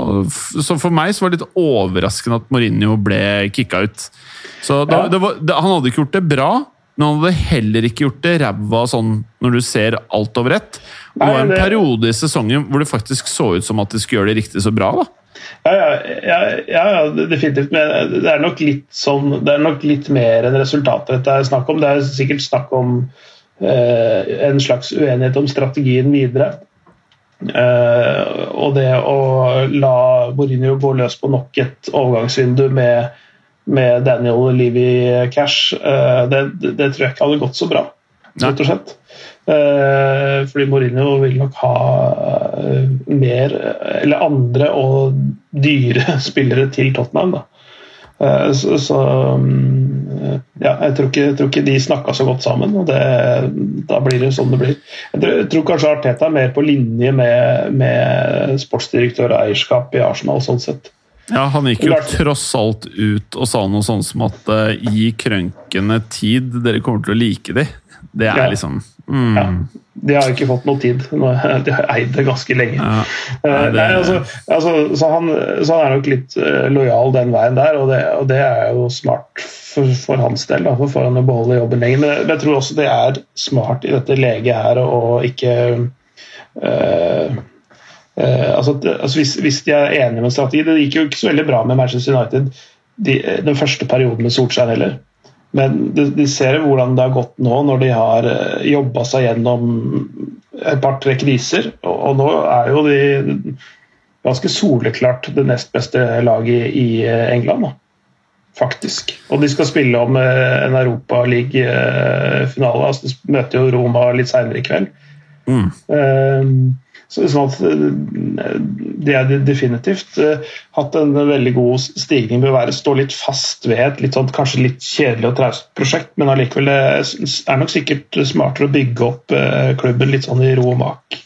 Speaker 2: Så for meg så var det litt overraskende at Mourinho ble kicka ut. Så da, ja. det var, Han hadde ikke gjort det bra, men han hadde heller ikke gjort det ræva sånn når du ser alt over ett. Det var en periode i sesongen hvor det faktisk så ut som at de skulle gjøre det riktig så bra. da.
Speaker 3: Ja, ja, ja, definitivt. Men det er nok litt, sånn, det er nok litt mer enn resultatet dette er snakk om. Det er sikkert snakk om eh, en slags uenighet om strategien videre. Eh, og det å la Mourinho gå løs på nok et overgangsvindu med, med Daniel Levi Cash, eh, det, det, tror jeg ikke hadde gått så bra, rett og slett. Eh, fordi Mourinho vil nok ha eh, mer, eller andre og dyre spillere til Tottenham. da. Eh, så, så mm, ja, jeg tror, ikke, jeg tror, ikke, de snakka så godt sammen, og det, da blir det sånn det blir. Jeg tror, jeg tror kanskje Arteta er mer på linje med, med sportsdirektør og eierskap i Arsenal, sånn sett.
Speaker 2: Ja, Han gikk jo tross alt ut og sa noe sånn som at gi krønkene tid, dere kommer til å like de. Det er liksom mm. ja.
Speaker 3: De har ikke fått noe tid. De har eid det ganske lenge. Ja. Nei, eh, det... Nei, altså, altså, så, han, så, han, er nok litt uh, lojal den veien der, og det, og det er jo smart for, for hans del. Da, for han å beholde jobben lenger. Men, jeg tror også det er smart i dette leget her å ikke uh, altså, altså hvis, hvis, de er enige med en strategi Det gikk jo ikke så veldig bra med Manchester United de, den første perioden med Solskjær heller. Men de, ser hvordan det har gått nå, når de har eh, jobba seg gjennom et par-tre kriser. Og, nå er jo de ganske soleklart det nest beste laget i i England. Da. Faktisk. Og de skal spille om eh, en Europaliga-finale. Altså, de møter jo Roma litt seinere i kveld. Mm. Um, Sånn at det er definitivt uh, hatt en veldig god stigning Bør være, stå litt fast ved et litt sånn, kanskje litt kjedelig og traust prosjekt, men allikevel er nok sikkert smartere å bygge opp uh, klubben litt sånn i ro og mak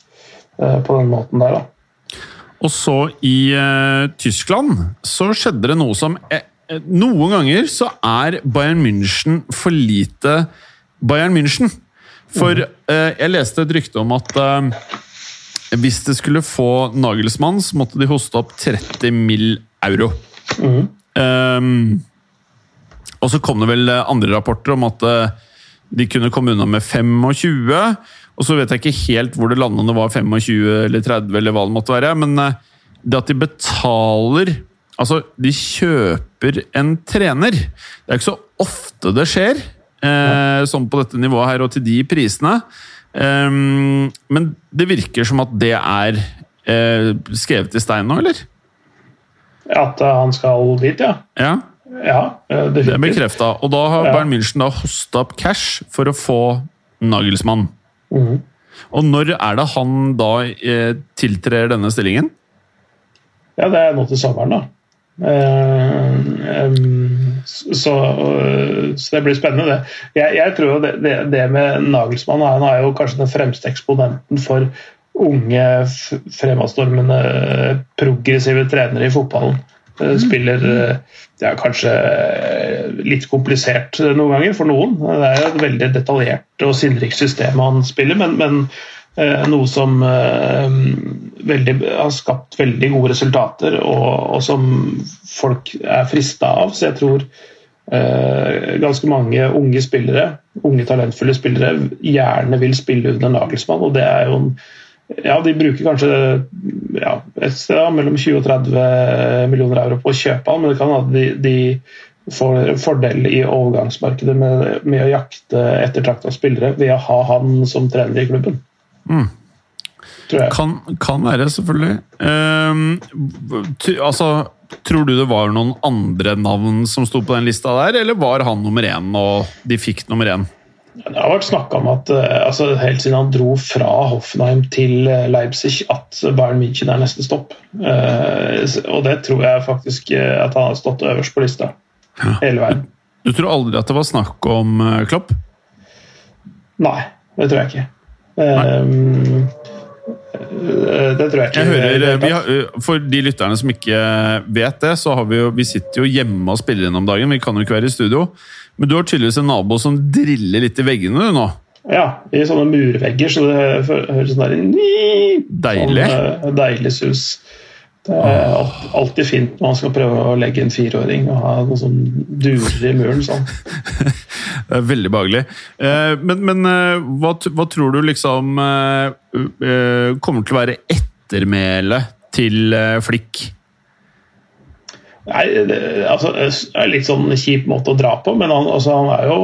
Speaker 3: uh, på den måten der. da.
Speaker 2: Og så i uh, Tyskland så skjedde det noe som eh, eh, Noen ganger så er Bayern München for lite Bayern München. For uh, jeg leste et rykte om at eh, hvis det skulle få Nagelsmann, så måtte de hoste opp 30 mill. euro. Ehm, og så kom det vel andre rapporter om at eh, de kunne komme unna med 25. Og så vet jeg ikke helt hvor det landet, det var 25 eller 30 eller hva det måtte være. Men eh, det at de betaler Altså, de kjøper en trener. Det er ikke så ofte det skjer, eh, sånn på dette nivået her og til de prisene. Ehm, men det virker som at det er uh, skrevet i stein nå, eller?
Speaker 3: At eh, han skal dit, ja.
Speaker 2: Ja,
Speaker 3: Ja, eh,
Speaker 2: det er
Speaker 3: definitivt.
Speaker 2: bekrefta. Og da har
Speaker 3: Ja.
Speaker 2: Bayern München da hosta opp cash for å få Nagelsmann.
Speaker 3: Mhm.
Speaker 2: Og når er det han da eh, tiltrer denne stillingen?
Speaker 3: Ja, det er nå til sommeren, da. Eh, så, eh, så det blir spennende, det. Jeg, jeg tror det, det, det med Nagelsmann Han er jo kanskje den fremste eksponenten for unge, fremadstormende, progressive trenere i fotballen. Eh, Spiller ja, Det er kanskje eh, litt komplisert eh, noen ganger for noen. Det er jo et veldig detaljert og sinnrikt system han spiller, men, men eh, noe som eh, veldig, har skapt veldig gode resultater, og, og som folk er frista av. Så jeg tror eh, ganske mange unge spillere, unge talentfulle spillere, gjerne vil spille under Nagelsmann, og det er jo en ja, De bruker kanskje ja, et sted da, mellom 20 og 30 millioner euro på å kjøpe han, men det kan hende de, de får fordel i overgangsmarkedet med, med å jakte ettertrakta spillere ved å ha han som trener i klubben.
Speaker 2: Mm. Kan, kan være, selvfølgelig. Ty, altså, tror du det var noen andre navn som sto på den lista der, eller var han nummer én, og de fikk nummer én?
Speaker 3: Det har vært snakka om at eh, altså, helt siden han dro fra Hoffenheim til eh, Leipzig, at Bayern München er neste stopp. Uh, og det tror jeg faktisk at han har stått øverst på lista hele veien.
Speaker 2: Du tror aldri at det var snakk om Klopp?
Speaker 3: Nei, det tror jeg ikke. Eh, eh, det tror jeg ikke.
Speaker 2: Jeg hører,
Speaker 3: hele
Speaker 2: vi har, eh, For de lytterne som ikke vet det, så har vi jo, vi sitter jo hjemme og spiller inn om dagen. Vi kan jo ikke være i studio. Men du har tydeligvis en nabo som driller litt i veggene du nå.
Speaker 3: Ja, i sånne murvegger, så det høres sånn der
Speaker 2: Deilig.
Speaker 3: Sånn, eh, deilig sus. Det er alltid fint når man skal prøve å legge en fireåring og ha noe som durer i muren. sånn.
Speaker 2: Det er veldig behagelig. Eh, Men, men eh, hva, hva tror du liksom eh, kommer til å være ettermælet til Flikk?
Speaker 3: Nei, det, altså, det er litt sånn kjip måte å dra på, men han, altså, han er jo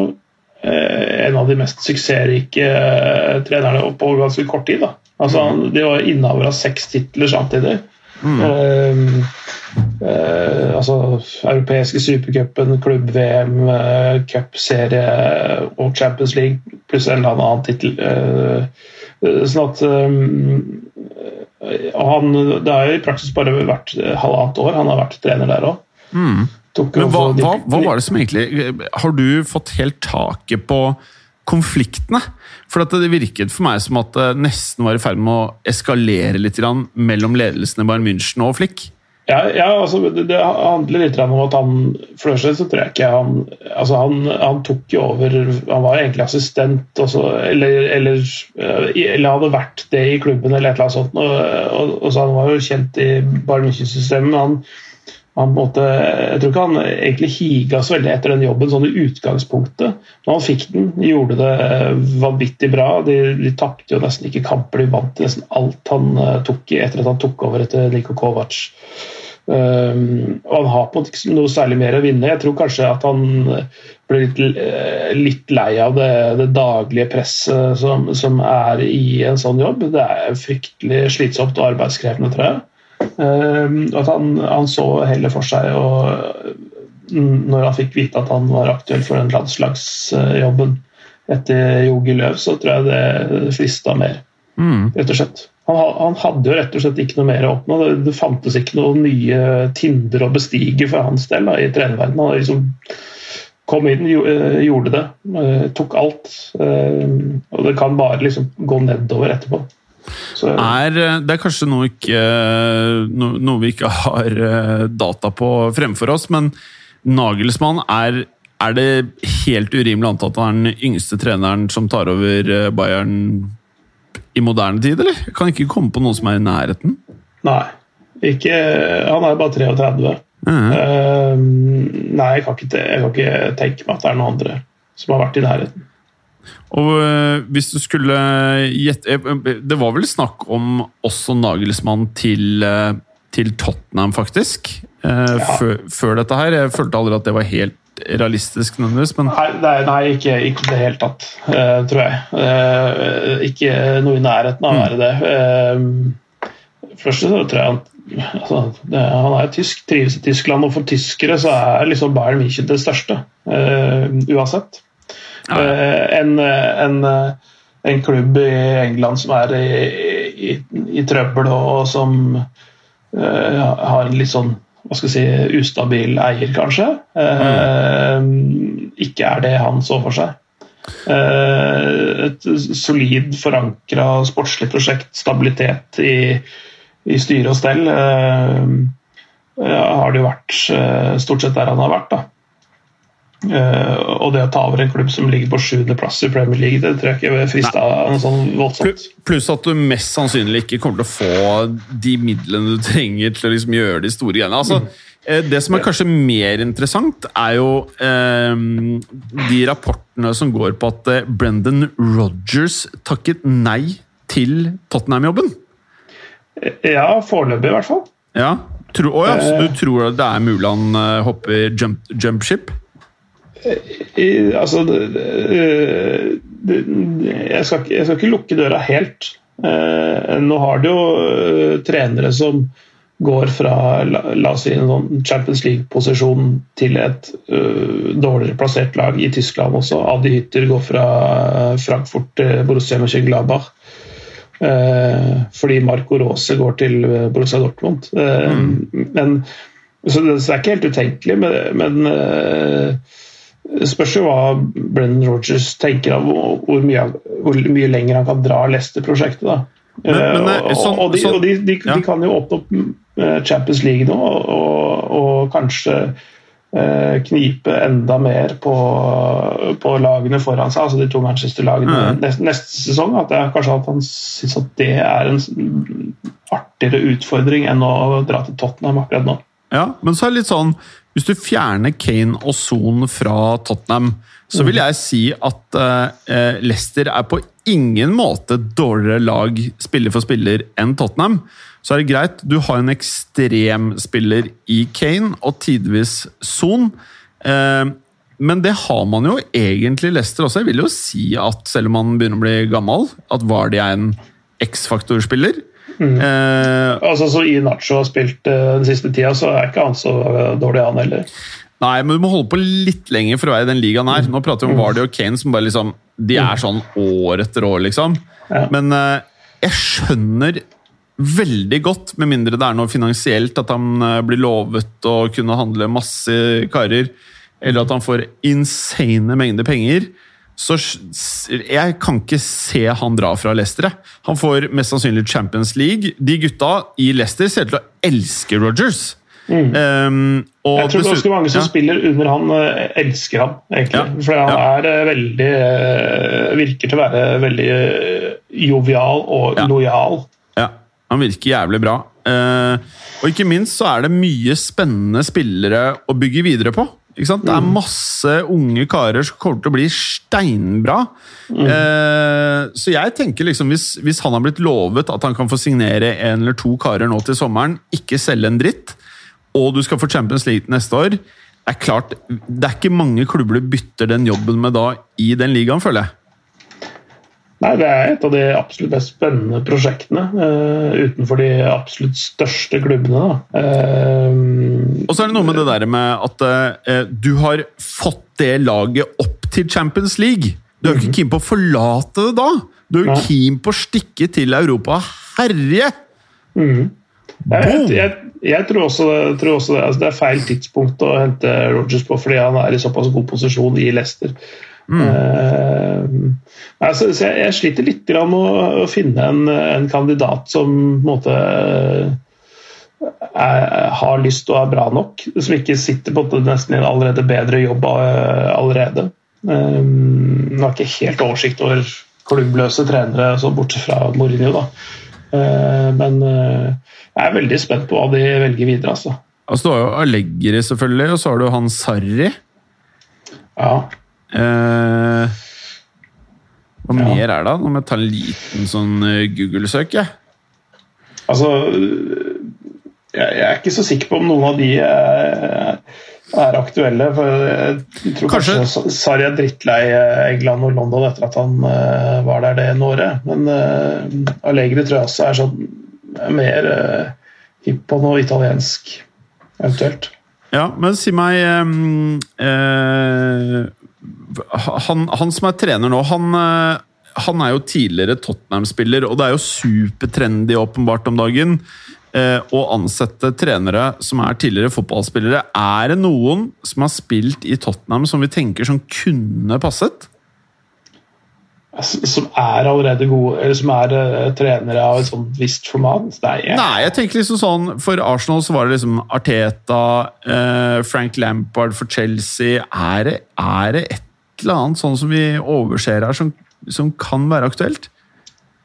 Speaker 3: en av de mest suksessrike trenerne på ganske kort tid. Da. Altså, han, de var innehaver av seks titler samtidig. Eh, uh, altså europeiske supercupen, klubb-VM, uh, cupserie og Champions League pluss en eller annen tittel. Eh, sånn at eh, han, Det har jo i praksis bare vært halvannet år han har vært trener der òg.
Speaker 2: Men hva, hva, hva var det som egentlig Har du fått helt taket på konfliktene? For det virket for meg som at det nesten var i ferd med å eskalere litt mellom ledelsen i Bayern München og Flick.
Speaker 3: Ja, ja altså, det, det handler litt om at han For det første så tror jeg ikke han altså han, han tok jo over Han var egentlig assistent også, eller, eller, eh, eller hadde vært det i klubben eller et eller annet sånt. Og, og, og så Han var jo kjent i Bayern München-systemet. men han, han måtte, jeg tror ikke han egentlig higa så veldig etter den jobben sånn i utgangspunktet. Men han fikk den, gjorde det vanvittig bra. De, de tapte jo nesten ikke kamper, de vant nesten alt han eh, tok i etter at han tok over etter Niko Kovac. Um, og han har på ikke noe særlig mer å vinne. Jeg tror kanskje at han ble litt, eh, litt lei av det, det daglige presset som, som er i en sånn jobb. Det er fryktelig slitsomt og arbeidskrevende, tror jeg. Um, at han, han så heller for seg og Når han fikk vite at han var aktuell for den landslagsjobben etter Jogi Løv, så tror jeg det frista mer, rett og slett. Han, han hadde jo rett og slett ikke noe mer å oppnå. Det, det fantes ikke noen nye tinder å bestige for hans del da, i trenerverdenen. Han liksom kom inn, eh, gjorde det, eh, tok alt. eh, Og det kan bare liksom gå nedover etterpå. Så,
Speaker 2: Er, eh, det er kanskje noe, ikke, eh, no, noe vi ikke har eh, data på fremfor oss, men Nagelsmann er er det helt urimelig antatt at han er den yngste treneren som tar over Bayern i moderne tid, eller? Jeg kan ikke komme på noen som er i nærheten.
Speaker 3: nei. Ikke, han er bare 33.
Speaker 2: Mhm.
Speaker 3: uh, nei, jeg kan, ikke, jeg kan ikke tenke meg at det er noen andre som har vært i nærheten.
Speaker 2: Og øh, hvis du skulle gjette øh, Det var vel snakk om også Nagelsmann til, øh, til Tottenham, faktisk. Ja. før, før dette her. Jeg følte aldri at det var helt realistisk, nødvendigvis, men
Speaker 3: Nei, er, nei ikke, i det hele tatt, eh, tror jeg. Eh, ikke noe i nærheten av å være det. Først så tror jeg at altså, det, Han er tysk, trives i Tyskland, og for tyskere så er liksom Bayern München det største. eh, uansett. Eh, en, en, en klubb i England som er i, i, i trøbbel og, som eh, har en litt sånn hva skal jeg si, ustabil eier, kanskje. Eh, Ikke er det han så for seg. Eh, et solid forankra sportslig prosjekt, stabilitet i, i styre og stell, eh, eh, har det jo vært eh, stort sett der han har vært. da. Eh, og det å ta over en klubb som ligger på sjuendeplass i Premier League, det tror jeg ikke frista noe sånn voldsomt.
Speaker 2: Pl- Pluss at du mest sannsynlig ikke kommer til å få de midlene du trenger til å liksom gjøre de store greiene. Altså, eh, det som er kanskje mer interessant, er jo eh, de rapportene som går på at eh, Brendan Rodgers takket nei til Tottenham-jobben.
Speaker 3: Ja, foreløpig i hvert fall.
Speaker 2: Ja. Tro, oh ja, så du tror at det er mulig han hopper jump, jump ship?
Speaker 3: I, altså jeg, skal, ikke- jeg skal ikke lukke døra helt. Eh, nå har du jo eh, trenere som går fra la, oss si en sånn Champions League-posisjon til et eh, dårligere plassert lag i Tyskland også. Adi Hytter går fra Frankfurt til Borussia Mönchengladbach. Eh, fordi Marco Rose går til Borussia Dortmund. Mm. men, så, det, er ikke helt utenkelig, men, men spørs jo hva Brennan Rogers tenker av hvor, mye, hvor mye lenger han kan dra Leicester-prosjektet. da.
Speaker 2: Men- men,
Speaker 3: Eh,
Speaker 2: eh,
Speaker 3: og,
Speaker 2: sånn-
Speaker 3: og, de,
Speaker 2: sånn-
Speaker 3: og de, de,
Speaker 2: ja.
Speaker 3: de kan jo åpne opp eh, Champions League nå, og, og kanskje eh, knipe enda mer på, på lagene foran seg, altså de to Manchester-lagene
Speaker 2: mm.
Speaker 3: neste, neste sesong. At jeg, kanskje at han syns at det er en artigere utfordring enn å dra til Tottenham akkurat nå.
Speaker 2: Ja, men så er det litt sånn Hvis du fjerner Kane og Son fra Tottenham, så vil jeg si at uh, Leicester er på ingen måte dårligere lag spiller for spiller enn Tottenham. Så er det greit, du har en ekstrem spiller i Kane og tidvis Son. Eh, men det har man jo egentlig Leicester også. Jeg vil jo si at selv om han begynner å bli gammel, at Vardy er en X-faktor-spiller. Eh,
Speaker 3: Altså, så I Nacho har spilt uh, den siste tida, så er ikke han så eh, dårlig, han heller.
Speaker 2: Nei, men du må holde på litt lenger for å være i den ligaen her. Nå prater vi om Vardy og Kane som bare liksom De er sånn år etter år, liksom.
Speaker 3: Ja.
Speaker 2: Men uh, jeg skjønner veldig godt, med mindre det er noe finansielt, at han blir lovet å kunne handle masse karer, eller at han får insane mengder penger. Så jeg kan ikke se han dra fra Leicester. Han får mest sannsynlig Champions League. De gutta i Leicester ser ut til å elske Rogers. Um, og
Speaker 3: Jeg tror ganske mange som
Speaker 2: Ja.
Speaker 3: spiller under han, eh, elsker han, egentlig.
Speaker 2: Ja.
Speaker 3: For han
Speaker 2: Ja.
Speaker 3: er eh, veldig eh, Virker til å være veldig jovial og
Speaker 2: Ja.
Speaker 3: lojal.
Speaker 2: Ja, han virker jævlig bra. Uh, og ikke minst så er det mye spennende spillere å bygge videre på. Ikke sant? Det er masse unge karer som kommer til å bli steinbra. Eh, så jeg tenker liksom, hvis, hvis han har blitt lovet at han kan få signere en eller to karer nå til sommeren, ikke selge en dritt, og du skal få Champions League neste år, det er klart, det er ikke mange klubber du bytter den jobben med da i den ligaen, føler jeg.
Speaker 3: Nei, Det er et av de absolutt mest spennende prosjektene uh, utenfor de absolutt største klubbene. Eh,
Speaker 2: Og så er det noe med det der med at uh, du har fått det laget opp til Champions League. Du er jo ikke keen på å forlate det da. Du er jo keen på å stikke til Europa og herje.
Speaker 3: Mm. Jeg, jeg, jeg, jeg tror også, tror også det, altså det er feil tidspunkt å hente Rogers på, fordi han er i såpass god posisjon i Leicester. Eh, altså, så jeg, jeg sliter litt med å, finne en, en kandidat som måte er, har lyst og er bra nok, som ikke sitter på en nesten i en allerede bedre jobb eh, allerede. Um, Nå har ikke helt oversikt over klubbløse trenere, altså bortsett fra Mourinho. da. Uh, Men uh, jeg er veldig spent på hva de velger videre. altså.
Speaker 2: Altså, du har jo Allegri, selvfølgelig, og så har du han Sarri.
Speaker 3: Ja,
Speaker 2: Eh, hva
Speaker 3: Ja.
Speaker 2: mer er det? Nå må jeg ta en liten sånn eh, Google-søk. Ja.
Speaker 3: altså jeg, er ikke så sikker på om noen av de er, er aktuelle. for Jeg tror kanskje,
Speaker 2: Kanskje-
Speaker 3: Sarri er drittlei eh, England og London etter at han eh, var der det ene året. Men uh, Allegri tror jeg også er sånn er mer uh, hipp på noe italiensk, eventuelt.
Speaker 2: Ja, men si meg um, eh, han, han som er trener nå, han, eh, han er jo tidligere Tottenham-spiller, og det er jo supertrendy åpenbart om dagen eh, å ansette trenere som er tidligere fotballspillere. Er det noen som har spilt i Tottenham som vi tenker som kunne passet?
Speaker 3: Som er allerede gode, eller som er eh, trenere av et sånt visst format. Nei, jeg,
Speaker 2: Nei, jeg tenker liksom sånn For Arsenal så var det liksom Arteta, eh, Frank Lampard for Chelsea. Er det, er det et eller annet sånn som vi overser her, som, som kan være aktuelt?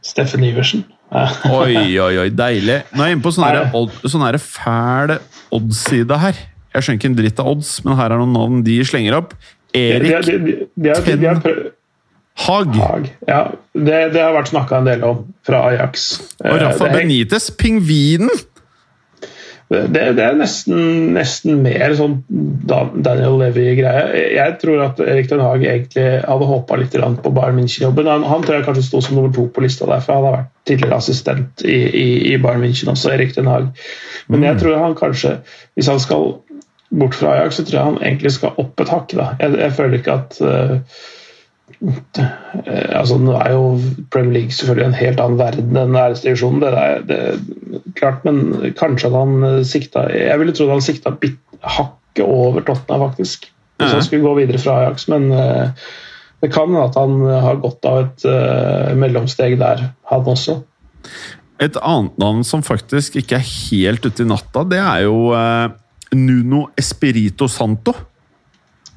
Speaker 3: Steffen Iversen.
Speaker 2: Oi, oi, oi, deilig. Nå er jeg inne på sånn odd- sånn fæl odds-side her. Jeg skjønner ikke en dritt av odds, men her er noen navn de slenger opp.
Speaker 3: De, de,
Speaker 2: Erik
Speaker 3: de, de, de, de, de har prøvd
Speaker 2: Hag
Speaker 3: Hag. Ja, det, det har vært snakka en del om fra Ajax.
Speaker 2: og
Speaker 3: Eh,
Speaker 2: Rafa
Speaker 3: det,
Speaker 2: Benitez, pingvinen!
Speaker 3: det, det er nesten, nesten mer sånn Daniel Levy-greie. Jeg tror at Erik Den Haag egentlig hadde håpa litt på Bayern München-jobben. Han, han tror jeg kanskje sto som nummer to på lista der, for han har vært tidligere assistent i, i, i Bayern München også, Erik Den Haag. Men jeg tror han kanskje, hvis han skal bort fra Ajax, så tror jeg han egentlig skal opp et hakk. da. Jeg, jeg føler ikke at Eh, altså, nå er jo Premier League selvfølgelig en helt annen verden enn æresdivisjonen. Det er det, klart, men kanskje at han eh, sikta Jeg ville trodd han sikta bit, hakket over Tottenham, faktisk. Hvis han skulle gå videre fra Ajax. Men eh, det kan hende at han har godt av et uh, mellomsteg der, han også.
Speaker 2: Et annet navn som faktisk ikke er helt ute i natta, det er jo uh, Nuno Espirito Santo.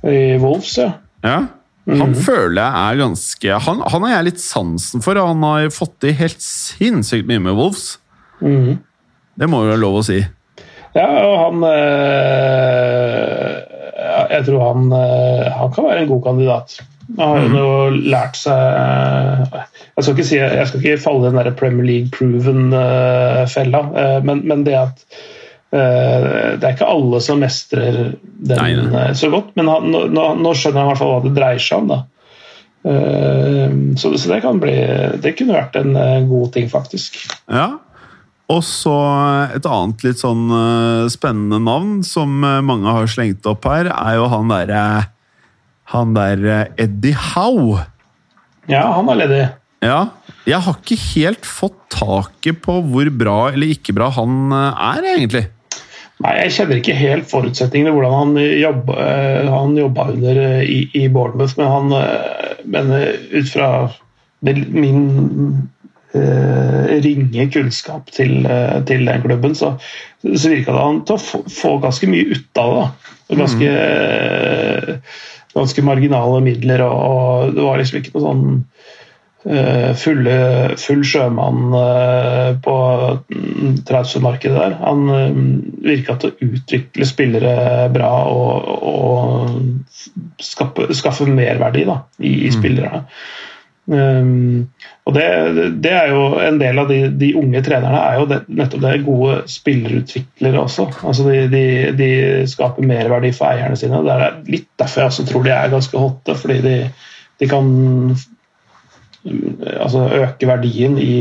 Speaker 3: I Wolves, ja.
Speaker 2: Ja. Han føler jeg er ganske han, han har jeg litt sansen for, han har fått til helt sinnssykt mye med Wolves.
Speaker 3: Mm.
Speaker 2: Det må jo være lov å si.
Speaker 3: Ja, og han øh, Jeg tror han, øh, han kan være en god kandidat. Han har jo nå lært seg Jeg skal ikke, si, jeg skal ikke falle i den der Premier League-proven-fella, men, men det at eh, det er ikke alle som mestrer den
Speaker 2: Nei, nei.
Speaker 3: eh, så godt, men han, nå, nå skjønner jeg i hvert fall hva det dreier seg om. da. Eh, Så, så det kan bli Det kunne vært en eh, god ting, faktisk.
Speaker 2: Ja. Og så et annet litt sånn eh, spennende navn som eh, mange har slengt opp her, er jo han derre Han der eh, Eddie Howe.
Speaker 3: Ja, han er ledig.
Speaker 2: Ja. Jeg har ikke helt fått taket på hvor bra eller ikke bra han eh, er, egentlig.
Speaker 3: Nei, Jeg kjenner ikke helt forutsetningene, hvordan han jobba, han jobba under eh, i, i Bournemouth, men, han, eh, men eh, ut fra min eh, ringe kunnskap til, eh, til den klubben, så, så virka det han til å få, få ganske mye ut av det. Ganske, eh, ganske marginale midler, og, og det var liksom ikke noe sånn eh, fulle, full sjømann eh, på mm, transfermarkedet der. Han uh, virka til å utvikle spillere bra og, og skaffe, skaffe merverdi da, i, i spillerne. Um, og det, det er jo En del av de, de unge trenerne er jo det, nettopp det gode spillerutviklere også. Altså de, de, de skaper merverdi for eierne sine. Det er litt derfor jeg også tror de er ganske hotte, fordi de kan altså øke verdien i,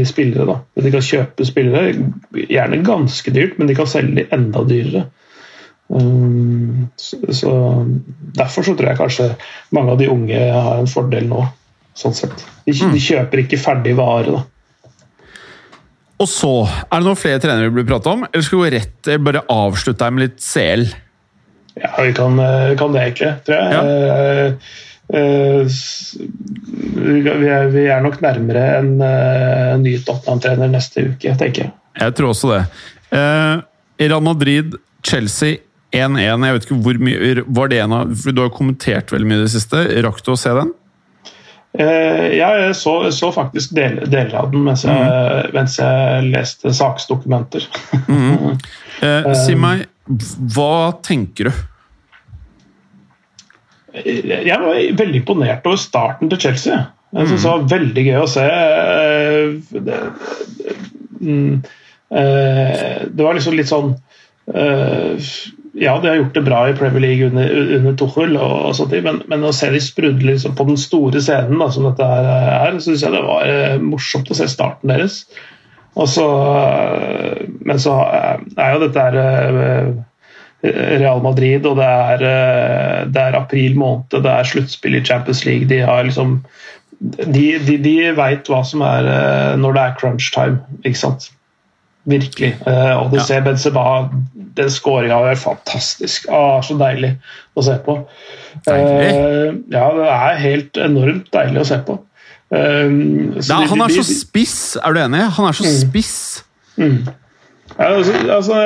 Speaker 3: i spillere. Da. De kan kjøpe spillere, gjerne ganske dyrt, men de kan selge de enda dyrere. Um, så, så Derfor så tror jeg kanskje mange av de unge har en fordel nå. Sånn sett. De, de kjøper ikke ferdig vare. Da.
Speaker 2: Og så, er det noen flere trenere vi burde prate om? Eller skal vi rett, eller bare avslutte her med litt CL?
Speaker 3: Ja, vi kan, eh, kan det egentlig, tror jeg.
Speaker 2: Ja.
Speaker 3: Eh, eh, vi er, vi nok nærmere en eh, ny Tottenham-trener neste uke, tenker jeg.
Speaker 2: Jeg tror også det. Eh, Real Madrid, Chelsea 1-1. Jeg vet ikke hvor mye Var det en av for Du har kommentert veldig mye i det siste. Rakk du å se den?
Speaker 3: Eh, jeg så, så faktisk del, deler av den mens jeg, mens jeg leste saksdokumenter.
Speaker 2: Eh, si meg, hva tenker du?
Speaker 3: Jeg var veldig imponert over starten til Chelsea. Jeg synes Det var veldig gøy å se. Eh, Det, mm, eh, det var liksom litt sånn eh, Ja, de har gjort det bra i Premier League under, under Tuchel, og, sånt, men, men å se de sprudle liksom på den store scenen, da, som dette er, så syns jeg det var morsomt å se starten deres. Og så, men så er jo dette her Real Madrid, og det er, eh, det er april måned, det er sluttspill i Champions League. De har liksom De, de, de veit hva som er eh, når det er crunch time, ikke sant? Virkelig. Eh, Og du
Speaker 2: Ja.
Speaker 3: ser Benzema Den skåringa er fantastisk. Ah, så deilig å se på.
Speaker 2: Deilig.
Speaker 3: Ja, det er helt enormt deilig å se på. Så
Speaker 2: Nei, han er så spiss, er du enig? Han er så spiss.
Speaker 3: Ja, altså, altså,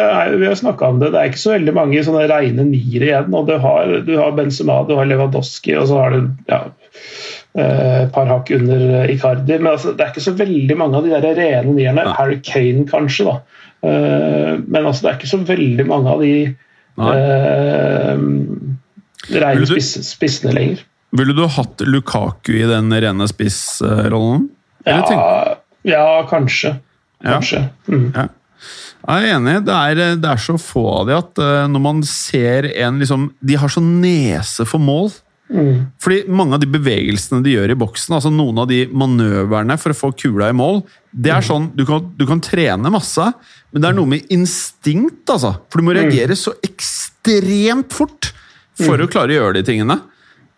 Speaker 3: vi har snakka om det. Det er ikke så veldig mange sånne reine niere igjen. og Du har, du har Benzema, du har Lewandowski, og så har du ja, eh, et par hakk under Icardi. Men altså, det er ikke så veldig mange av de der rene nierne. Harry Kane, kanskje. da. Eh, men altså, det er ikke så veldig mange av de eh, rene spiss, spissene lenger.
Speaker 2: Ville du hatt Lukaku i den rene spissrollen?
Speaker 3: Ja, ja, kanskje.
Speaker 2: Ja.
Speaker 3: Kanskje. Mm.
Speaker 2: Ja. Jeg er enig. Det er, det er så få av de at eh, når man ser en liksom De har så nese for mål.
Speaker 3: Mm.
Speaker 2: Fordi mange av de bevegelsene de gjør i boksen, altså noen av de manøverne for å få kula i mål, det er sånn, du kan, du kan trene masse, men det er noe med instinkt, altså. For du må reagere så ekstremt fort for å klare å gjøre de tingene.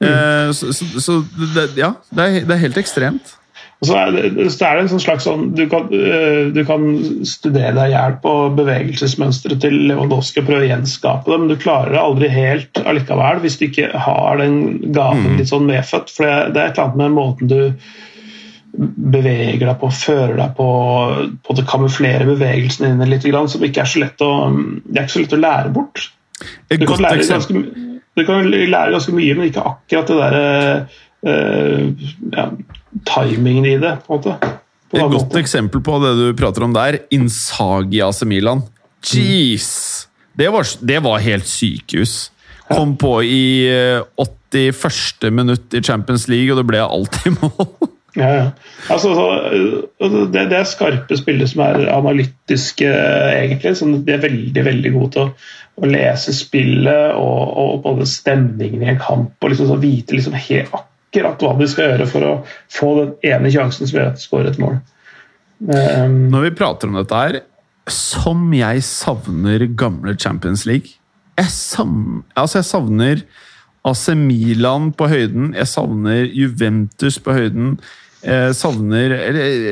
Speaker 2: Eh, så så, så det, ja, det er, det er helt ekstremt.
Speaker 3: Og så er det, så er det en sånn slags sånn du kan, øh, du kan studere deg i hjel på bevegelsesmønsteret til Lewandowski og prøve å gjenskape det, men du klarer det aldri helt allikevel hvis du ikke har den gaven litt sånn medfødt. For det, det er et eller annet med måten du beveger deg på, fører deg på, på det kamuflere bevegelsene dine litt, som ikke er så lett å, det er ikke så lett å lære bort. Du kan, lære ganske, du kan lære ganske mye, men ikke akkurat det der eh, ja, timingen i det, på en måte. På
Speaker 2: Et godt
Speaker 3: måte.
Speaker 2: eksempel på det du prater om der, Insagi AC Milan. Jeez! Det var, det var helt sykehus. Kom på i eh, 81. minutt i Champions League, og det ble alltid mål.
Speaker 3: Ja, ja. Altså, så, øh, det, det er skarpe spillere som er analytiske, egentlig. Som de er veldig veldig gode til å, å lese spillet og, og både stemningen i en kamp. og liksom, så vite liksom helt akkurat hva de skal gjøre for å få den ene sjansen som gjør at de skårer et mål. Um,
Speaker 2: Når vi prater om dette her, som jeg savner gamle Champions League Jeg, savner, altså jeg savner AC Milan på høyden, jeg savner Juventus på høyden. Jeg savner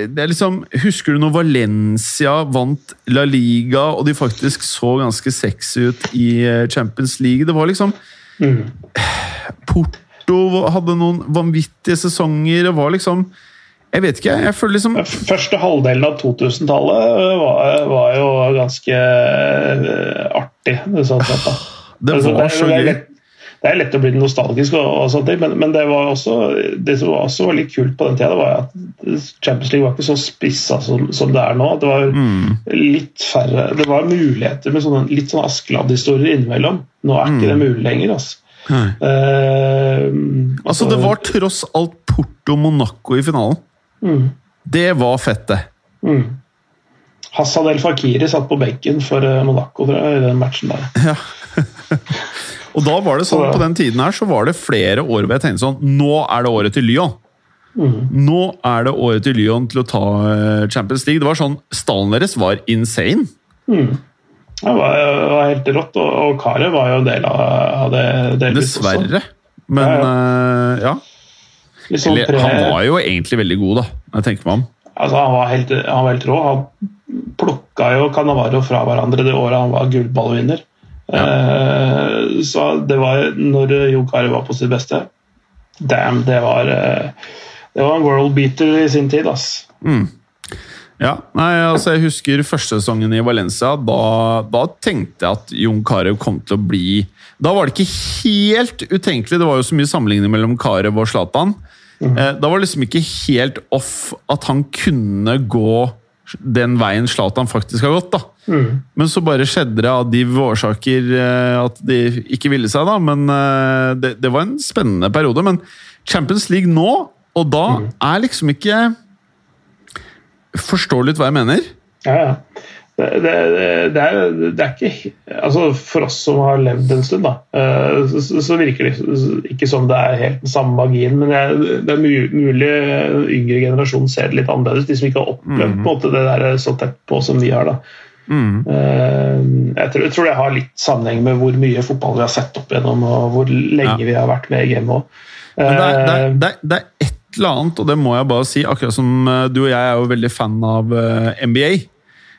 Speaker 2: det er liksom, Husker du når Valencia vant La Liga, og de faktisk så ganske sexy ut i eh, Champions League? Det var liksom Porto hadde noen vanvittige sesonger. og var liksom Jeg vet ikke, jeg føler liksom
Speaker 3: Første halvdelen av 2000-tallet var, var jo ganske øh, artig. Sånn sett, da.
Speaker 2: Det
Speaker 3: Altså,
Speaker 2: var så
Speaker 3: det er
Speaker 2: gøy.
Speaker 3: det er lett å bli nostalgisk, og, og sånt, men, men det, var også, det som også var litt kult på den tida, var at Champions League var ikke så spissa som, som det er nå. Det var
Speaker 2: Mm.
Speaker 3: litt færre Det var muligheter med sånne, litt sånn Askeladd-historier innimellom. Nå er ikke det mulig lenger. Altså. Eh,
Speaker 2: Altså, det var tross alt Porto-Monaco i finalen.
Speaker 3: Mm.
Speaker 2: Det var fett, det.
Speaker 3: mm. Hassan El Fakiri satt på benken for eh, Monaco tror jeg, i den matchen der.
Speaker 2: Og da var det sånn,
Speaker 3: Så-
Speaker 2: på den tiden her, så var det flere år hvor jeg tenkte sånn Nå er det året til Lyon.
Speaker 3: Mm.
Speaker 2: Nå er det året til Lyon til å ta eh, Champions League. Det var sånn, Stallen deres var insane.
Speaker 3: Mm. Det var, var helt rått, og, og Karet var jo del av, det. delvis også.
Speaker 2: Dessverre. Men
Speaker 3: Ja,
Speaker 2: eh, ja.
Speaker 3: Sånn
Speaker 2: Eller, han var jo egentlig veldig god, da. Jeg tenker meg om.
Speaker 3: Altså, han var helt, han var helt rå. Han plukka jo Canavaro fra hverandre det året han var gullballvinner. Eh, så det var når Jo Kari var på sitt beste. Damn, det var eh, Det var en world beater i sin tid, ass.
Speaker 2: Ja, nei, altså Jeg husker første sesongen i Valencia. Da, da tenkte jeg at Jon Carew kom til å bli Da var det ikke helt utenkelig. Det var jo så mye sammenligning mellom Carew og Zlatan. Eh, da var det liksom ikke helt off at han kunne gå den veien Zlatan faktisk har gått. da. Men så bare skjedde det av de årsaker eh, at de ikke ville seg, da. Men eh, det, det var en spennende periode. Men Champions League nå, og da er liksom ikke Forstår litt hva jeg mener?
Speaker 3: Ja, ja. Det, det, det, er, det er ikke altså For oss som har levd en stund, da, eh, så, så virker det ikke som det er helt den samme magien. Men det, det er mulig yngre generasjon ser det litt annerledes. De som ikke har opplevd på en måte det der så tett på som vi har. da. mm. Jeg tror, jeg tror det har litt sammenheng med hvor mye fotball vi har sett opp gjennom, og hvor lenge
Speaker 2: Ja.
Speaker 3: vi har vært med i gamet òg.
Speaker 2: Det er, det,
Speaker 3: Eh,
Speaker 2: det, det et eller annet, og det må jeg bare si, akkurat som eh, du og jeg er jo veldig fan av NBA.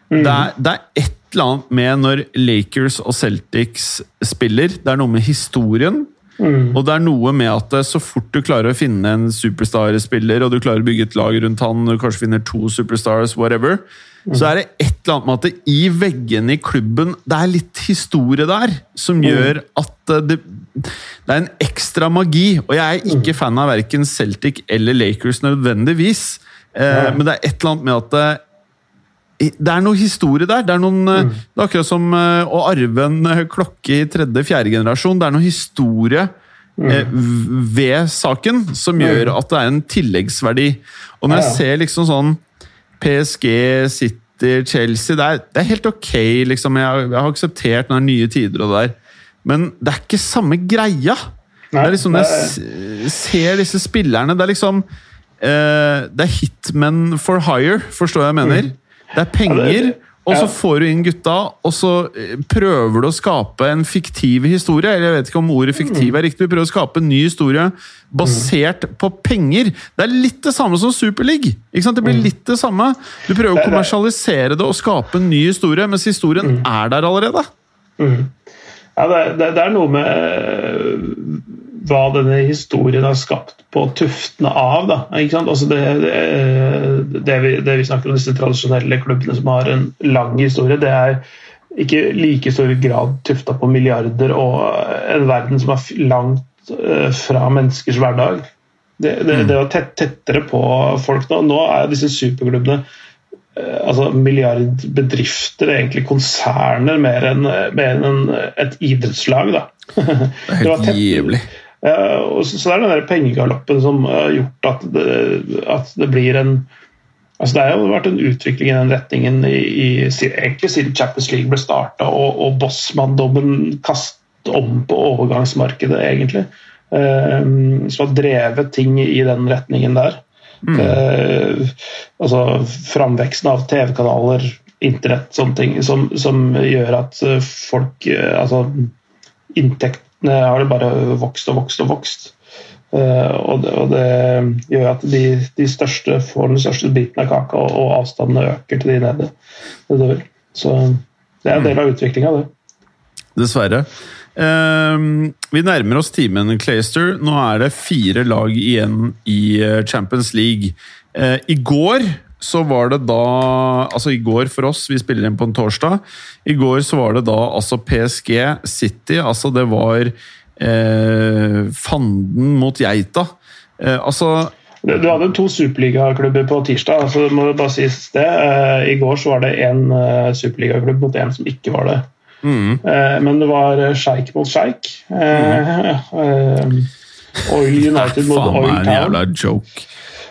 Speaker 2: NBA. Det, er, det er et eller annet med når Lakers og Celtics spiller. Det er noe med historien. Og det er noe med at eh, så fort du klarer å finne en superstar-spiller, og du klarer å bygge et lag rundt han, og du kanskje finner to superstars, whatever, så er det et eller annet med at det i veggene i klubben Det er litt historie der som gjør at eh, det, det er en ekstra magi. Og jeg er ikke fan av verken Celtic eller Lakers nødvendigvis, eh, men det er et eller annet med at det, det er noe historie der. Det er, noen, mm. det er akkurat som eh, å arve en eh, klokke i tredje-fjerde generasjon. Det er noe historie eh, ved saken som gjør at det er en tilleggsverdi. Og når jeg ser liksom sånn PSG, City, Chelsea Det er, det er helt ok, liksom. Jeg, jeg har akseptert den nye tider og det der. Men det er ikke samme greia. det er liksom, jeg ser disse spillerne Det er liksom eh, Det er hitmen for hire, forstår jeg mener. Det er penger, og så får du inn gutta, og så eh, prøver du å skape en fiktiv historie. Eller jeg vet ikke om ordet fiktiv er riktig. Du prøver å skape en ny historie basert på penger. Det er litt det samme som Superleague. Ikke sant? Det blir litt det samme. Du prøver å kommersialisere det og skape en ny historie, mens historien er der allerede.
Speaker 3: Ja, det, det, det er noe med eh, hva denne historien har skapt på tuftene av. Da? Altså det, det, det, vi, det vi snakker om disse tradisjonelle klubbene som har en lang historie, det er ikke like stor grad tufta på milliarder og en verden som er langt eh, fra menneskers hverdag. Det, det, det var tett, tettere på folk nå. Nå er disse superklubbene eh, altså milliardbedrifter, egentlig konserner, mer enn mer enn et idrettslag. Da.
Speaker 2: Det er helt jævlig.
Speaker 3: Ja, og så, så det er den der pengegaloppen som har gjort at det, at det blir en altså Det har jo vært en utvikling i den retningen i, i, egentlig siden Champions League ble starta og, og bossmanndommen kastet om på overgangsmarkedet, egentlig. Um, som har drevet ting i den retningen der. Eh, altså Framveksten av TV-kanaler, internett, sånne ting, som, som gjør at eh, folk eh, Altså inntektene har det bare vokst og vokst og vokst. Eh, og, det, og det gjør at de, de største får den største biten av kaka, og, og avstandene øker til de nede. Så det er en del av utviklinga, det.
Speaker 2: Dessverre. Ehm, vi nærmer oss timen, Clayster. Nå er det fire lag igjen i eh, Champions League. Eh, I går så var det da Altså i går for oss, vi spiller inn på en torsdag. I går så var det da altså PSG City. Altså det var eh, fanden mot geita. Eh, altså
Speaker 3: Du hadde to superligaklubber på tirsdag. så må det bare sies det. Eh, I går så var det én superligaklubb mot en som ikke var det. Eh, Men det var eh, sjeik mot sjeik. Eh, eh, Oil United mot Oil Town.
Speaker 2: Faen det
Speaker 3: er
Speaker 2: en jævla joke.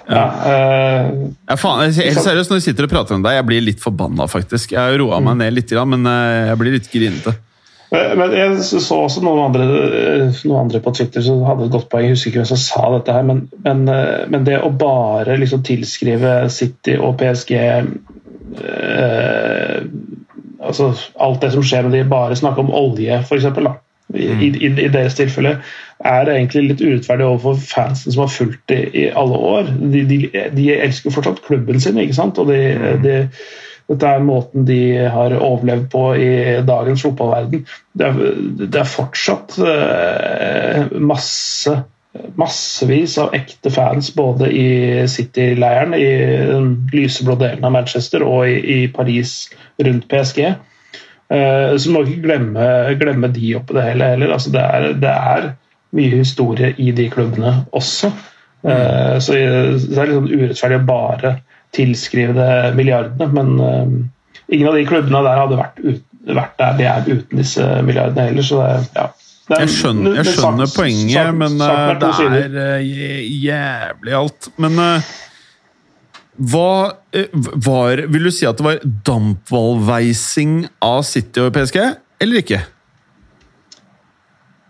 Speaker 3: Ja, eh,
Speaker 2: Ja, faen, helt seriøst, Når vi sitter og prater om deg, jeg blir litt forbanna, faktisk. Jeg har roa meg ned litt, men jeg blir litt grinete.
Speaker 3: Men jeg så også noen andre, noen andre på Twitter som hadde et godt poeng. Jeg husker ikke hvem som sa dette, her, men, men, men det å bare liksom tilskrive City og PSG eh, altså Alt det som skjer med de bare snakker om olje, f.eks. I, i, I deres tilfelle er det egentlig litt urettferdig overfor fansen som har fulgt det i alle år. De, de, de elsker fortsatt klubben sin, ikke sant? og de, de dette er måten de har overlevd på i dagens fotballverden. Det er, det er fortsatt eh, masse massevis av ekte fans både i City-leiren, i den lyseblå delen av Manchester og i, i Paris rundt PSG. Uh, så må vi ikke glemme, glemme de oppi det hele heller. Altså, det, er, det, er, mye historie i de klubbene også. Uh, så det er litt sånn urettferdig å bare tilskrive det milliardene, men uh, ingen av de klubbene der hadde vært, ut, vært der de er uten disse milliardene heller. så det, ja
Speaker 2: jeg skjønner, jeg skjønner sagt, poenget, sagt, men sagt det er uh, jævlig alt. Men uh, hva var Vil du si at det var dampvalveising av City og PSG, eller ikke?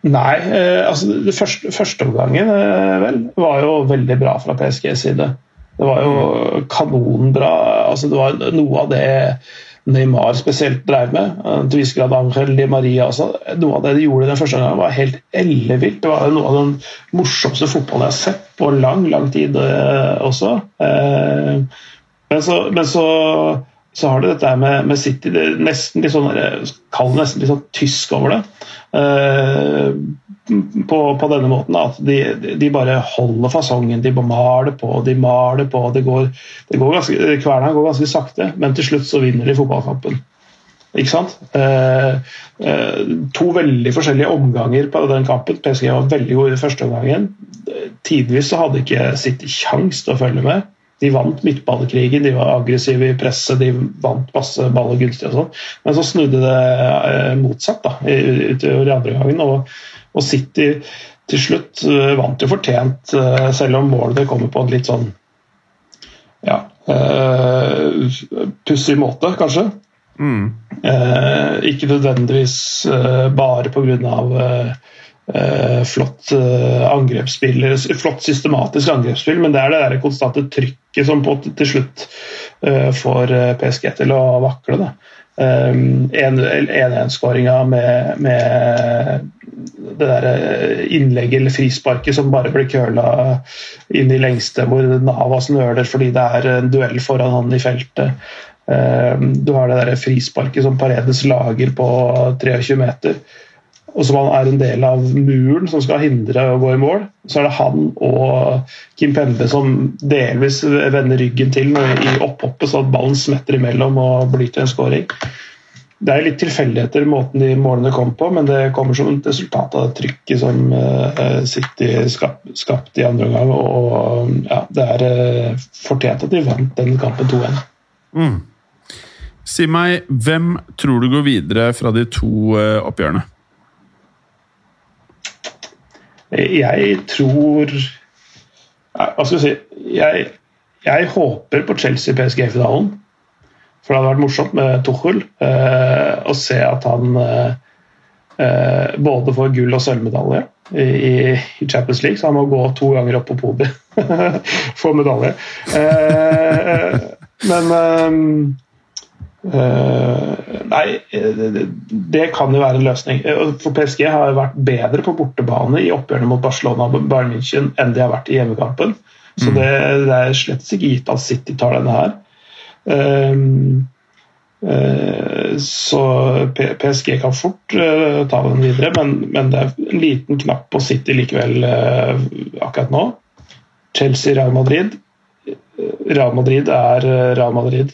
Speaker 3: Nei, altså det første, første omgangen vel, var jo veldig bra fra PSGs side. Det var jo kanonbra. Altså det var noe av det Neymar spesielt drev med. Til viss grad Angel Di Maria også. Noe av det de gjorde den første gangen, var helt ellevilt. Det var noe av den morsomste fotballen jeg har sett på lang, lang tid eh, også. Eh, men så, men så, så har det dette med, med City det er nesten litt sånn, Kall det nesten litt sånn tysk over det. Uh, på, på, denne måten. At de, de, bare holder fasongen. De maler på, de maler på. Det går, det går ganske, Kverna går ganske sakte, men til slutt så vinner de fotballkampen. Ikke sant? Uh, uh, to veldig forskjellige omganger på den kampen. PSG var veldig gode i første omgangen. Tidvis så hadde ikke City kjangs til å følge med. De vant midtballekrigen, de var aggressive i presset, de vant masse baller gunstig og sånn. Men så snudde det eh, motsatt da, utover i andre gangen. Og, og, City til slutt uh, vant jo fortjent, uh, selv om målet kommer på en litt sånn ja, pussig måte, kanskje. Mm. Ikke nødvendigvis bare pga. Uh, flott uh, angrepsspill, flott systematisk angrepsspill, men det er det der konstante trykket som på, til slutt uh, får PSG til å vakle. da. Um, 1-1-skåringa med, med, det der innlegget eller frisparket som bare blir køla inn i lengste, hvor Navas nøler fordi det er en duell foran han i feltet. Um, du har det der frisparket som Paredes lager på 23 meter og som han er en del av muren som skal hindre å gå i mål, så er det han og Kim Pembe som delvis vender ryggen til i opphoppet, så at ballen smetter imellom og blir til en skåring. Det er litt tilfeldigheter måten de målene kom på, men det kommer som et resultat av trykket som uh, City skapte skapt i andre omgang. Og ja, det er uh, fortjent at de vant den kampen 2-1. Mm.
Speaker 2: Si meg, hvem tror du går videre fra de to uh, oppgjørene?
Speaker 3: Jeg tror Hva skal jeg si Jeg, jeg håper på Chelsea-PSG-finalen. For det hadde vært morsomt med Tuchel eh, å se at han eh, eh både får gull- og sølvmedalje i, i, Champions League, så han må gå to ganger opp på podiet for medalje. Eh, men eh, nei, det, det, kan jo være en løsning. Eh, for PSG har vært bedre på bortebane i oppgjørene mot Barcelona og Bayern München enn de har vært i hjemmekampen. Så mm. det, det, er slett ikke gitt at City tar denne her. Um, uh, så PSG kan fort uh, ta den videre, men, men, det er en liten knapp på City likevel akkurat nå. Chelsea-Real Madrid. Real Madrid er Real Madrid.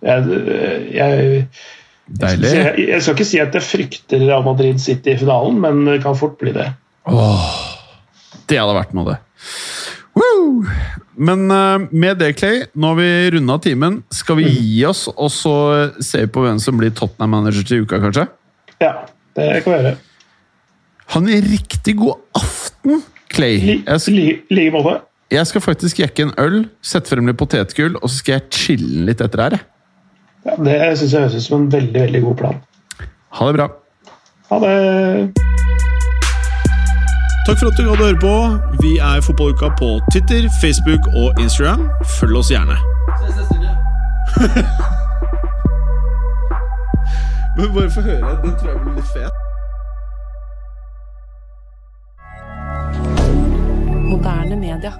Speaker 3: Jeg, jeg, jeg, jeg, skal ikke si at jeg frykter Real Madrid City i finalen, men det kan fort bli det.
Speaker 2: Åh, det hadde vært noe, det. Woo! Men uh, med det, Clay, nå har vi runda timen. Skal vi mm. gi oss, og så se på hvem som blir Tottenham-manager til uka, kanskje?
Speaker 3: Ja, det kan vi gjøre.
Speaker 2: Ha en riktig god aften, Clay.
Speaker 3: I like måte.
Speaker 2: Jeg skal faktisk jekke en øl, sette frem litt potetgull, og så skal jeg chille litt etter her.
Speaker 3: Ja, det syns jeg høres ut som en veldig, veldig god plan.
Speaker 2: Ha det bra.
Speaker 3: Ha det.
Speaker 1: Takk for at du hadde å høre på. Vi er Fotballuka på Twitter, Facebook og Instagram. Følg oss gjerne. Ses neste uke. Men bare få høre. Den tror jeg blir litt fet. Moderne media.